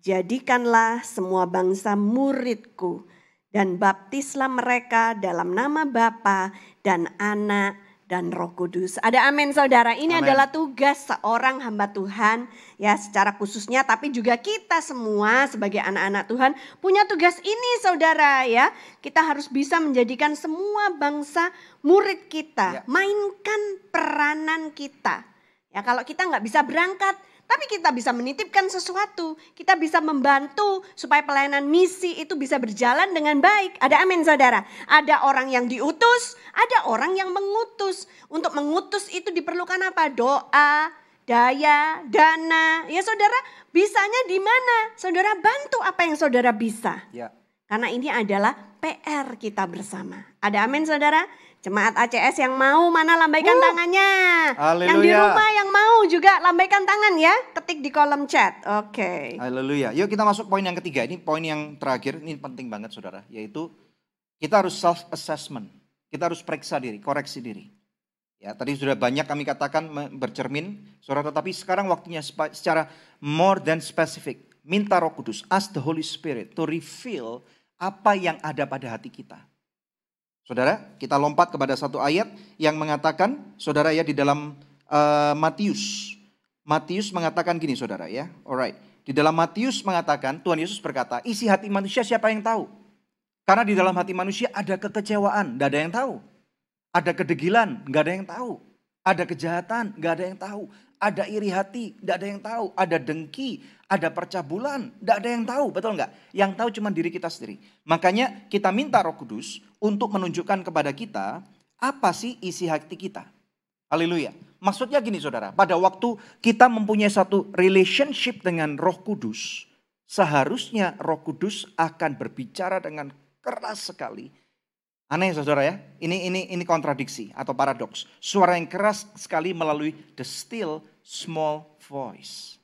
jadikanlah semua bangsa muridku dan baptislah mereka dalam nama Bapa dan Anak dan Roh Kudus. Ada amin saudara. Ini amen. adalah tugas seorang hamba Tuhan ya secara khususnya tapi juga kita semua sebagai anak-anak Tuhan punya tugas ini saudara ya. Kita harus bisa menjadikan semua bangsa murid kita. Ya. Mainkan peranan kita. Ya kalau kita nggak bisa berangkat tapi kita bisa menitipkan sesuatu, kita bisa membantu supaya pelayanan misi itu bisa berjalan dengan baik. Ada amin saudara. Ada orang yang diutus, ada orang yang mengutus. Untuk mengutus itu diperlukan apa? Doa, daya, dana. Ya saudara, bisanya di mana? Saudara bantu apa yang saudara bisa. Ya. Karena ini adalah PR kita bersama. Ada amin saudara? Jemaat ACS yang mau mana lambaikan uh, tangannya. Haleluya. Yang di rumah yang mau juga lambaikan tangan ya. Ketik di kolom chat. Oke. Okay. Haleluya. Yuk kita masuk poin yang ketiga. Ini poin yang terakhir. Ini penting banget saudara. Yaitu kita harus self assessment. Kita harus periksa diri, koreksi diri. Ya, tadi sudah banyak kami katakan bercermin, saudara. Tetapi sekarang waktunya secara more than specific. Minta Roh Kudus, ask the Holy Spirit to reveal apa yang ada pada hati kita. Saudara, kita lompat kepada satu ayat yang mengatakan, saudara ya di dalam uh, Matius. Matius mengatakan gini saudara ya, alright. Di dalam Matius mengatakan, Tuhan Yesus berkata, isi hati manusia siapa yang tahu? Karena di dalam hati manusia ada kekecewaan, tidak ada yang tahu. Ada kedegilan, nggak ada yang tahu. Ada kejahatan, nggak ada yang tahu. Ada iri hati, nggak ada yang tahu. Ada dengki, ada percabulan, nggak ada yang tahu, betul nggak? Yang tahu cuma diri kita sendiri. Makanya kita minta Roh Kudus untuk menunjukkan kepada kita apa sih isi hati kita. Haleluya. Maksudnya gini saudara, pada waktu kita mempunyai satu relationship dengan roh kudus, seharusnya roh kudus akan berbicara dengan keras sekali. Aneh saudara ya, ini ini ini kontradiksi atau paradoks. Suara yang keras sekali melalui the still small voice.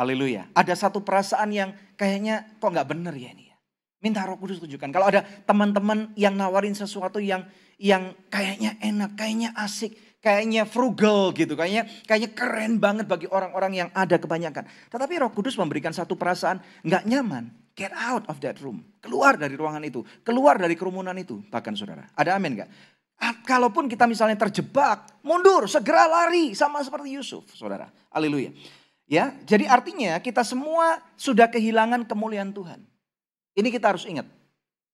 Haleluya. Ada satu perasaan yang kayaknya kok nggak bener ya ini. Minta roh kudus tunjukkan. Kalau ada teman-teman yang nawarin sesuatu yang yang kayaknya enak, kayaknya asik, kayaknya frugal gitu, kayaknya kayaknya keren banget bagi orang-orang yang ada kebanyakan. Tetapi Roh Kudus memberikan satu perasaan nggak nyaman. Get out of that room. Keluar dari ruangan itu. Keluar dari kerumunan itu. Bahkan saudara. Ada amin nggak? Kalaupun kita misalnya terjebak, mundur, segera lari. Sama seperti Yusuf, saudara. Haleluya. Ya, jadi artinya kita semua sudah kehilangan kemuliaan Tuhan. Ini kita harus ingat.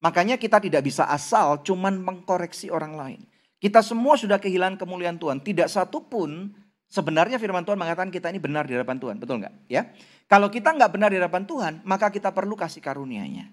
Makanya kita tidak bisa asal cuman mengkoreksi orang lain. Kita semua sudah kehilangan kemuliaan Tuhan. Tidak satu pun sebenarnya firman Tuhan mengatakan kita ini benar di hadapan Tuhan. Betul nggak? Ya. Kalau kita nggak benar di hadapan Tuhan, maka kita perlu kasih karunia-Nya.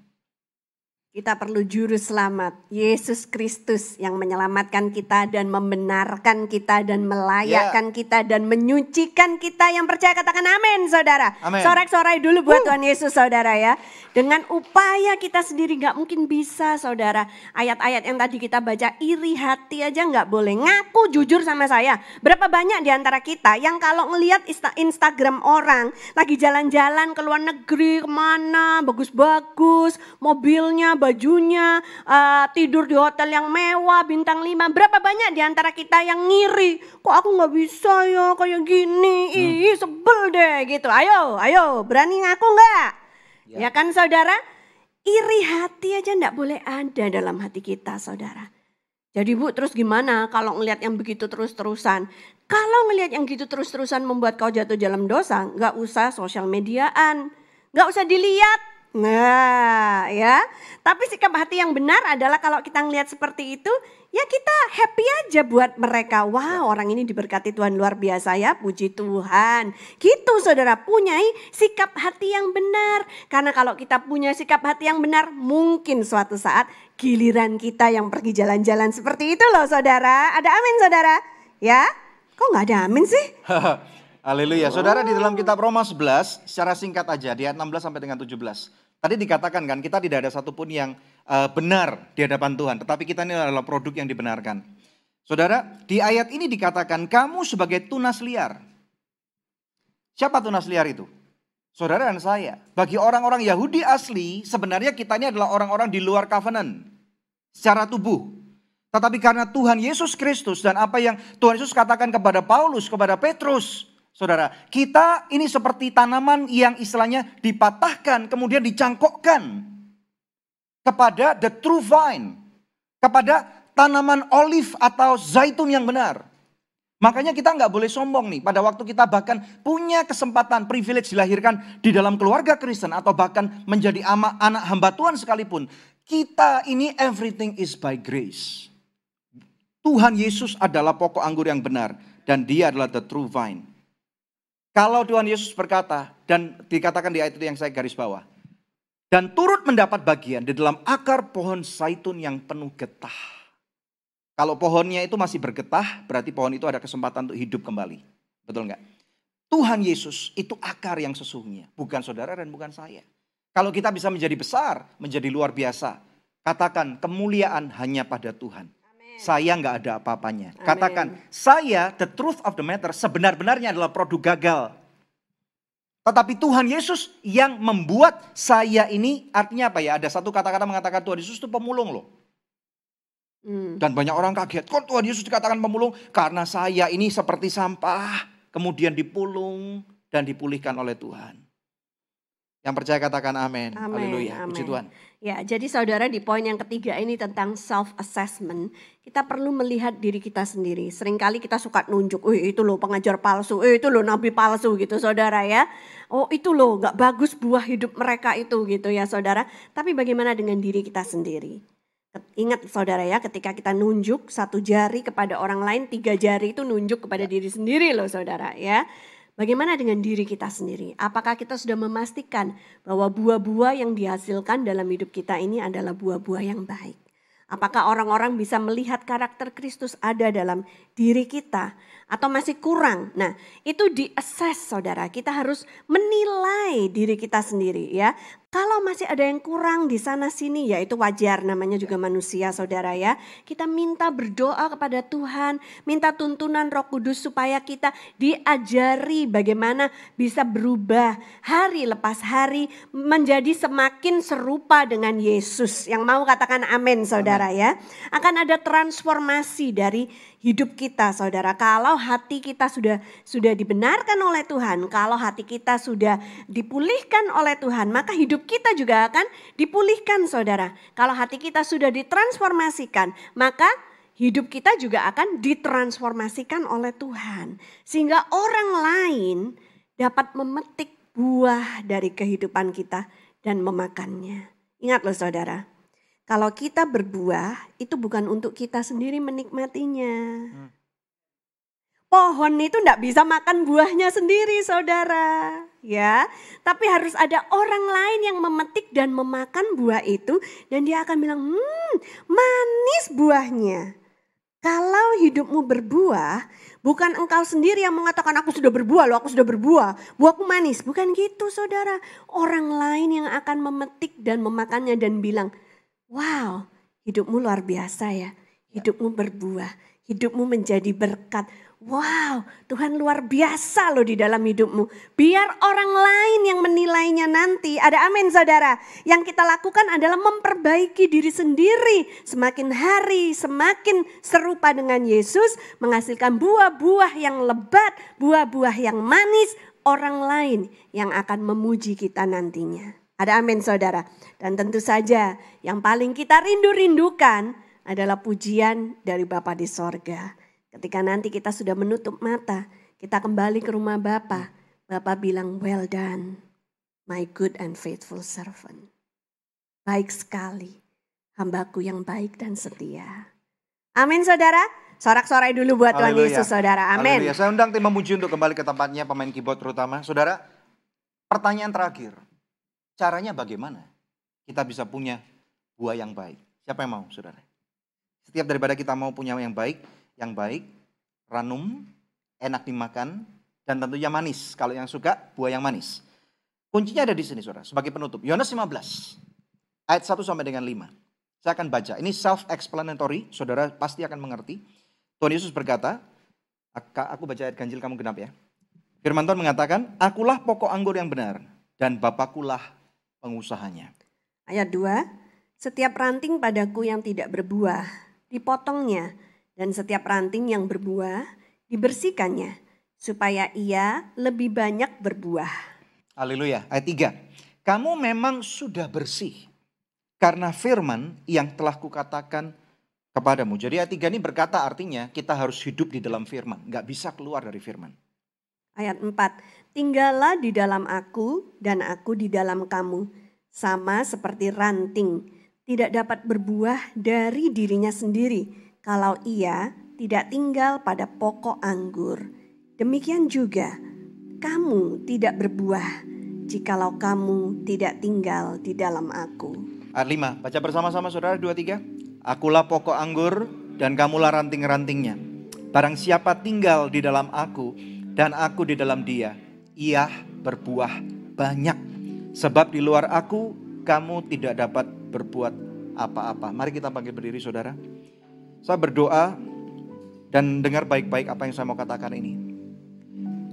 Kita perlu juru selamat, Yesus Kristus yang menyelamatkan kita dan membenarkan kita dan melayakkan kita dan menyucikan kita. Yang percaya katakan amin saudara. Sorak-sorai dulu buat Tuhan Yesus saudara ya. Dengan upaya kita sendiri nggak mungkin bisa saudara. Ayat-ayat yang tadi kita baca iri hati aja nggak boleh. Ngaku jujur sama saya. Berapa banyak di antara kita yang kalau ngelihat Insta- Instagram orang lagi jalan-jalan ke luar negeri ke mana bagus-bagus mobilnya bajunya eh, tidur di hotel yang mewah bintang 5 berapa banyak di antara kita yang ngiri? Kok aku nggak bisa ya kayak gini? Ih sebel deh gitu. Ayo ayo berani ngaku nggak? Ya. kan saudara? Iri hati aja nggak boleh ada dalam hati kita saudara. Jadi bu terus gimana kalau ngelihat yang begitu terus-terusan? Kalau ngelihat yang gitu terus-terusan membuat kau jatuh dalam dosa, nggak usah sosial mediaan, nggak usah dilihat. Nah ya, tapi sikap hati yang benar adalah kalau kita ngelihat seperti itu, ya kita happy aja buat mereka. Wow orang ini diberkati Tuhan luar biasa ya, puji Tuhan. Gitu saudara, punyai sikap hati yang benar. Karena kalau kita punya sikap hati yang benar, mungkin suatu saat giliran kita yang pergi jalan-jalan seperti itu loh saudara. Ada amin saudara? Ya? Kok nggak ada amin sih? [LAUGHS] Haleluya. Saudara di dalam kitab Roma 11 secara singkat aja di ayat 16 sampai dengan 17. Tadi dikatakan kan kita tidak ada satupun yang eh, benar di hadapan Tuhan, tetapi kita ini adalah produk yang dibenarkan. Saudara, di ayat ini dikatakan kamu sebagai tunas liar. Siapa tunas liar itu? Saudara dan saya. Bagi orang-orang Yahudi asli, sebenarnya kita ini adalah orang-orang di luar covenant. Secara tubuh. Tetapi karena Tuhan Yesus Kristus dan apa yang Tuhan Yesus katakan kepada Paulus, kepada Petrus. Saudara, kita ini seperti tanaman yang istilahnya dipatahkan, kemudian dicangkokkan kepada the true vine. Kepada tanaman olive atau zaitun yang benar. Makanya kita nggak boleh sombong nih pada waktu kita bahkan punya kesempatan privilege dilahirkan di dalam keluarga Kristen atau bahkan menjadi ama, anak hamba Tuhan sekalipun. Kita ini everything is by grace. Tuhan Yesus adalah pokok anggur yang benar dan dia adalah the true vine. Kalau Tuhan Yesus berkata dan dikatakan di ayat itu yang saya garis bawah. Dan turut mendapat bagian di dalam akar pohon zaitun yang penuh getah. Kalau pohonnya itu masih bergetah, berarti pohon itu ada kesempatan untuk hidup kembali. Betul nggak? Tuhan Yesus itu akar yang sesungguhnya, bukan saudara dan bukan saya. Kalau kita bisa menjadi besar, menjadi luar biasa, katakan kemuliaan hanya pada Tuhan. Saya nggak ada apa-apanya. Katakan, saya the truth of the matter sebenar-benarnya adalah produk gagal. Tetapi Tuhan Yesus yang membuat saya ini artinya apa ya? Ada satu kata-kata mengatakan Tuhan Yesus itu pemulung loh. Hmm. Dan banyak orang kaget, kok Tuhan Yesus dikatakan pemulung? Karena saya ini seperti sampah, kemudian dipulung dan dipulihkan oleh Tuhan. Yang percaya katakan amin. Amin, Haleluya. Puji. Tuhan. Ya, jadi saudara di poin yang ketiga ini tentang self assessment, kita perlu melihat diri kita sendiri. Seringkali kita suka nunjuk, "Eh, itu loh pengajar palsu, eh, itu loh nabi palsu" gitu saudara ya. Oh, itu loh nggak bagus buah hidup mereka itu gitu ya saudara. Tapi bagaimana dengan diri kita sendiri? Ingat saudara ya, ketika kita nunjuk satu jari kepada orang lain, tiga jari itu nunjuk kepada diri sendiri loh saudara ya. Bagaimana dengan diri kita sendiri? Apakah kita sudah memastikan bahwa buah-buah yang dihasilkan dalam hidup kita ini adalah buah-buah yang baik? Apakah orang-orang bisa melihat karakter Kristus ada dalam diri kita atau masih kurang? Nah, itu di-assess Saudara. Kita harus menilai diri kita sendiri ya. Kalau masih ada yang kurang di sana sini ya itu wajar namanya juga manusia Saudara ya. Kita minta berdoa kepada Tuhan, minta tuntunan Roh Kudus supaya kita diajari bagaimana bisa berubah hari lepas hari menjadi semakin serupa dengan Yesus. Yang mau katakan amin Saudara ya. Akan ada transformasi dari hidup kita Saudara. Kalau hati kita sudah sudah dibenarkan oleh Tuhan, kalau hati kita sudah dipulihkan oleh Tuhan, maka hidup kita juga akan dipulihkan Saudara. Kalau hati kita sudah ditransformasikan, maka hidup kita juga akan ditransformasikan oleh Tuhan. Sehingga orang lain dapat memetik buah dari kehidupan kita dan memakannya. Ingat loh saudara, kalau kita berbuah itu bukan untuk kita sendiri menikmatinya. Pohon itu tidak bisa makan buahnya sendiri, saudara. Ya, tapi harus ada orang lain yang memetik dan memakan buah itu, dan dia akan bilang, "Hmm, manis buahnya." Kalau hidupmu berbuah, bukan engkau sendiri yang mengatakan aku sudah berbuah loh, aku sudah berbuah, buahku manis. Bukan gitu saudara. Orang lain yang akan memetik dan memakannya dan bilang, wow hidupmu luar biasa ya. Hidupmu berbuah, hidupmu menjadi berkat. Wow, Tuhan luar biasa loh di dalam hidupmu. Biar orang lain yang menilainya nanti. Ada amin saudara. Yang kita lakukan adalah memperbaiki diri sendiri. Semakin hari semakin serupa dengan Yesus. Menghasilkan buah-buah yang lebat, buah-buah yang manis. Orang lain yang akan memuji kita nantinya. Ada amin saudara. Dan tentu saja yang paling kita rindu-rindukan adalah pujian dari Bapa di sorga. Ketika nanti kita sudah menutup mata, kita kembali ke rumah Bapa. Bapa bilang, well done, my good and faithful servant. Baik sekali, hambaku yang baik dan setia. Amin saudara. Sorak-sorai dulu buat Tuhan Yesus saudara. Amin. Saya undang tim memuji untuk kembali ke tempatnya pemain keyboard terutama. Saudara, pertanyaan terakhir. Caranya bagaimana kita bisa punya buah yang baik? Siapa yang mau saudara? Setiap daripada kita mau punya yang baik, yang baik, ranum, enak dimakan, dan tentunya manis. Kalau yang suka, buah yang manis. Kuncinya ada di sini, saudara. Sebagai penutup, Yohanes 15, ayat 1 sampai dengan 5. Saya akan baca. Ini self-explanatory, saudara pasti akan mengerti. Tuhan Yesus berkata, aku baca ayat ganjil kamu genap ya. Firman Tuhan mengatakan, akulah pokok anggur yang benar, dan Bapakulah pengusahanya. Ayat 2, setiap ranting padaku yang tidak berbuah, dipotongnya, dan setiap ranting yang berbuah dibersihkannya supaya ia lebih banyak berbuah. Haleluya. Ayat 3. Kamu memang sudah bersih karena firman yang telah kukatakan kepadamu. Jadi ayat 3 ini berkata artinya kita harus hidup di dalam firman. Nggak bisa keluar dari firman. Ayat 4. Tinggallah di dalam aku dan aku di dalam kamu. Sama seperti ranting. Tidak dapat berbuah dari dirinya sendiri kalau ia tidak tinggal pada pokok anggur. Demikian juga kamu tidak berbuah jikalau kamu tidak tinggal di dalam aku. Ayat 5, baca bersama-sama saudara 2, 3. Akulah pokok anggur dan kamulah ranting-rantingnya. Barang siapa tinggal di dalam aku dan aku di dalam dia, ia berbuah banyak. Sebab di luar aku kamu tidak dapat berbuat apa-apa. Mari kita panggil berdiri saudara. Saya berdoa dan dengar baik-baik apa yang saya mau katakan ini.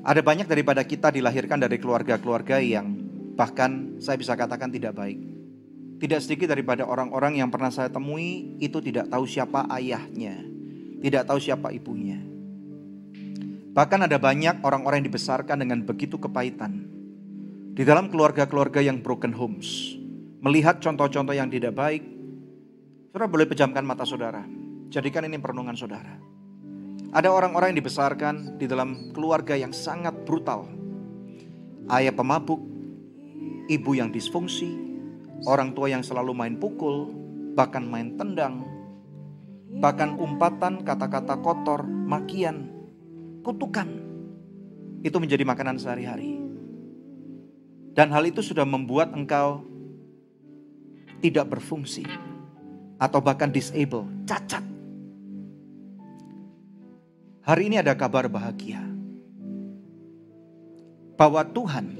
Ada banyak daripada kita dilahirkan dari keluarga-keluarga yang bahkan saya bisa katakan tidak baik. Tidak sedikit daripada orang-orang yang pernah saya temui itu tidak tahu siapa ayahnya, tidak tahu siapa ibunya. Bahkan ada banyak orang-orang yang dibesarkan dengan begitu kepahitan. Di dalam keluarga-keluarga yang broken homes, melihat contoh-contoh yang tidak baik, saudara boleh pejamkan mata saudara. Jadikan ini perenungan saudara. Ada orang-orang yang dibesarkan di dalam keluarga yang sangat brutal. Ayah pemabuk, ibu yang disfungsi, orang tua yang selalu main pukul, bahkan main tendang, bahkan umpatan, kata-kata kotor, makian, kutukan. Itu menjadi makanan sehari-hari. Dan hal itu sudah membuat engkau tidak berfungsi atau bahkan disable, cacat Hari ini ada kabar bahagia. Bahwa Tuhan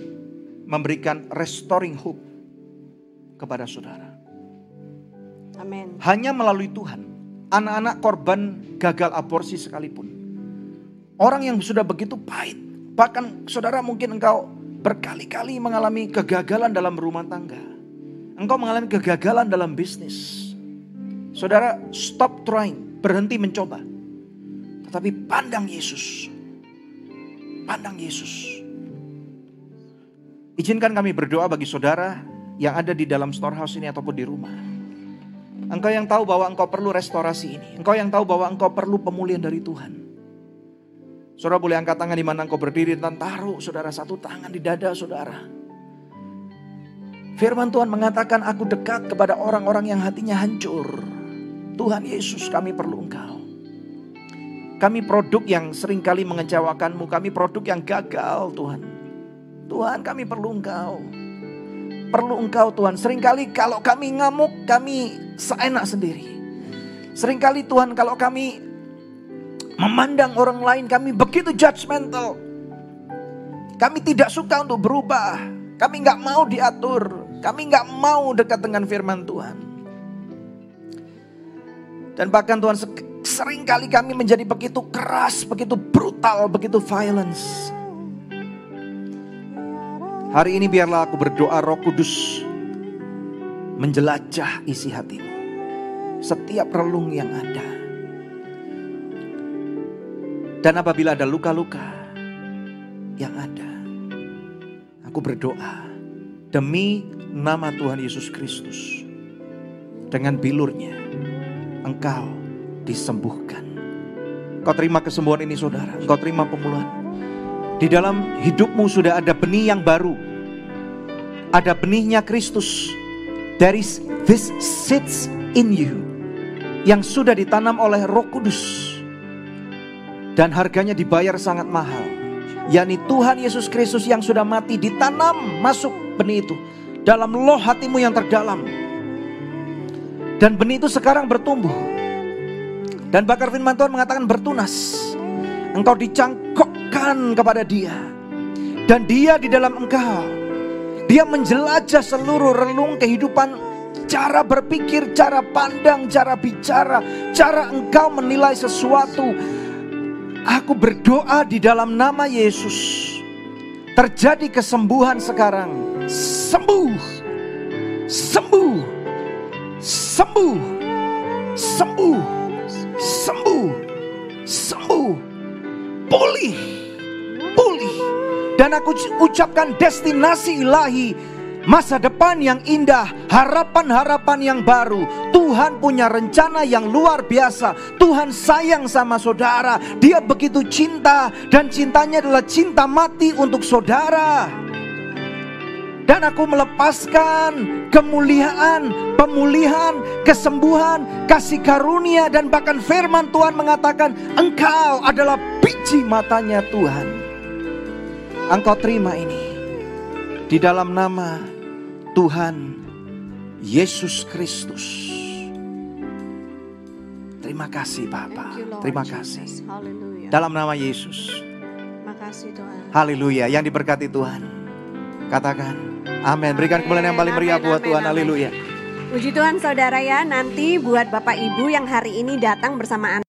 memberikan restoring hope kepada saudara. Amin. Hanya melalui Tuhan, anak-anak korban gagal aborsi sekalipun. Orang yang sudah begitu pahit, bahkan saudara mungkin engkau berkali-kali mengalami kegagalan dalam rumah tangga. Engkau mengalami kegagalan dalam bisnis. Saudara, stop trying, berhenti mencoba tapi pandang Yesus. Pandang Yesus. Izinkan kami berdoa bagi saudara yang ada di dalam storehouse ini ataupun di rumah. Engkau yang tahu bahwa engkau perlu restorasi ini. Engkau yang tahu bahwa engkau perlu pemulihan dari Tuhan. Saudara boleh angkat tangan di mana engkau berdiri dan taruh saudara satu tangan di dada saudara. Firman Tuhan mengatakan aku dekat kepada orang-orang yang hatinya hancur. Tuhan Yesus kami perlu engkau. Kami produk yang sering kali mengecewakanmu, kami produk yang gagal Tuhan. Tuhan kami perlu Engkau. Perlu Engkau Tuhan. Seringkali kalau kami ngamuk, kami seenak sendiri. Seringkali Tuhan kalau kami memandang orang lain, kami begitu judgmental. Kami tidak suka untuk berubah. Kami nggak mau diatur. Kami nggak mau dekat dengan firman Tuhan. Dan bahkan Tuhan sering kali kami menjadi begitu keras, begitu brutal, begitu violence. Hari ini biarlah aku berdoa roh kudus menjelajah isi hatimu. Setiap relung yang ada. Dan apabila ada luka-luka yang ada. Aku berdoa demi nama Tuhan Yesus Kristus. Dengan bilurnya engkau disembuhkan. Kau terima kesembuhan ini saudara. Engkau terima pemulihan. Di dalam hidupmu sudah ada benih yang baru. Ada benihnya Kristus. There is this sits in you. Yang sudah ditanam oleh roh kudus. Dan harganya dibayar sangat mahal. yakni Tuhan Yesus Kristus yang sudah mati ditanam masuk benih itu. Dalam loh hatimu yang terdalam. Dan benih itu sekarang bertumbuh dan bakar firman Tuhan mengatakan bertunas. Engkau dicangkokkan kepada dia. Dan dia di dalam engkau. Dia menjelajah seluruh relung kehidupan. Cara berpikir, cara pandang, cara bicara. Cara engkau menilai sesuatu. Aku berdoa di dalam nama Yesus. Terjadi kesembuhan sekarang. Sembuh. Sembuh. Sembuh. Sembuh sembuh, sembuh, pulih, pulih. Dan aku ucapkan destinasi ilahi, masa depan yang indah, harapan-harapan yang baru. Tuhan punya rencana yang luar biasa. Tuhan sayang sama saudara. Dia begitu cinta dan cintanya adalah cinta mati untuk saudara. Dan aku melepaskan kemuliaan, pemulihan, kesembuhan, kasih karunia dan bahkan firman Tuhan mengatakan engkau adalah biji matanya Tuhan. Engkau terima ini di dalam nama Tuhan Yesus Kristus. Terima kasih Bapa. Terima kasih. Dalam nama Yesus. Haleluya. Yang diberkati Tuhan. Katakan Amin. Berikan kemuliaan yang paling meriah buat Tuhan. Haleluya. Puji Tuhan saudara ya, nanti buat Bapak Ibu yang hari ini datang bersama anak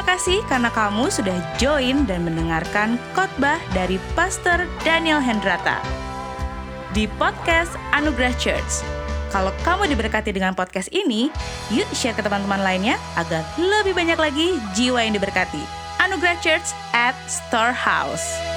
Terima kasih karena kamu sudah join dan mendengarkan khotbah dari Pastor Daniel Hendrata di podcast Anugerah Church. Kalau kamu diberkati dengan podcast ini, yuk share ke teman-teman lainnya agar lebih banyak lagi jiwa yang diberkati. Anugerah Church at Storehouse.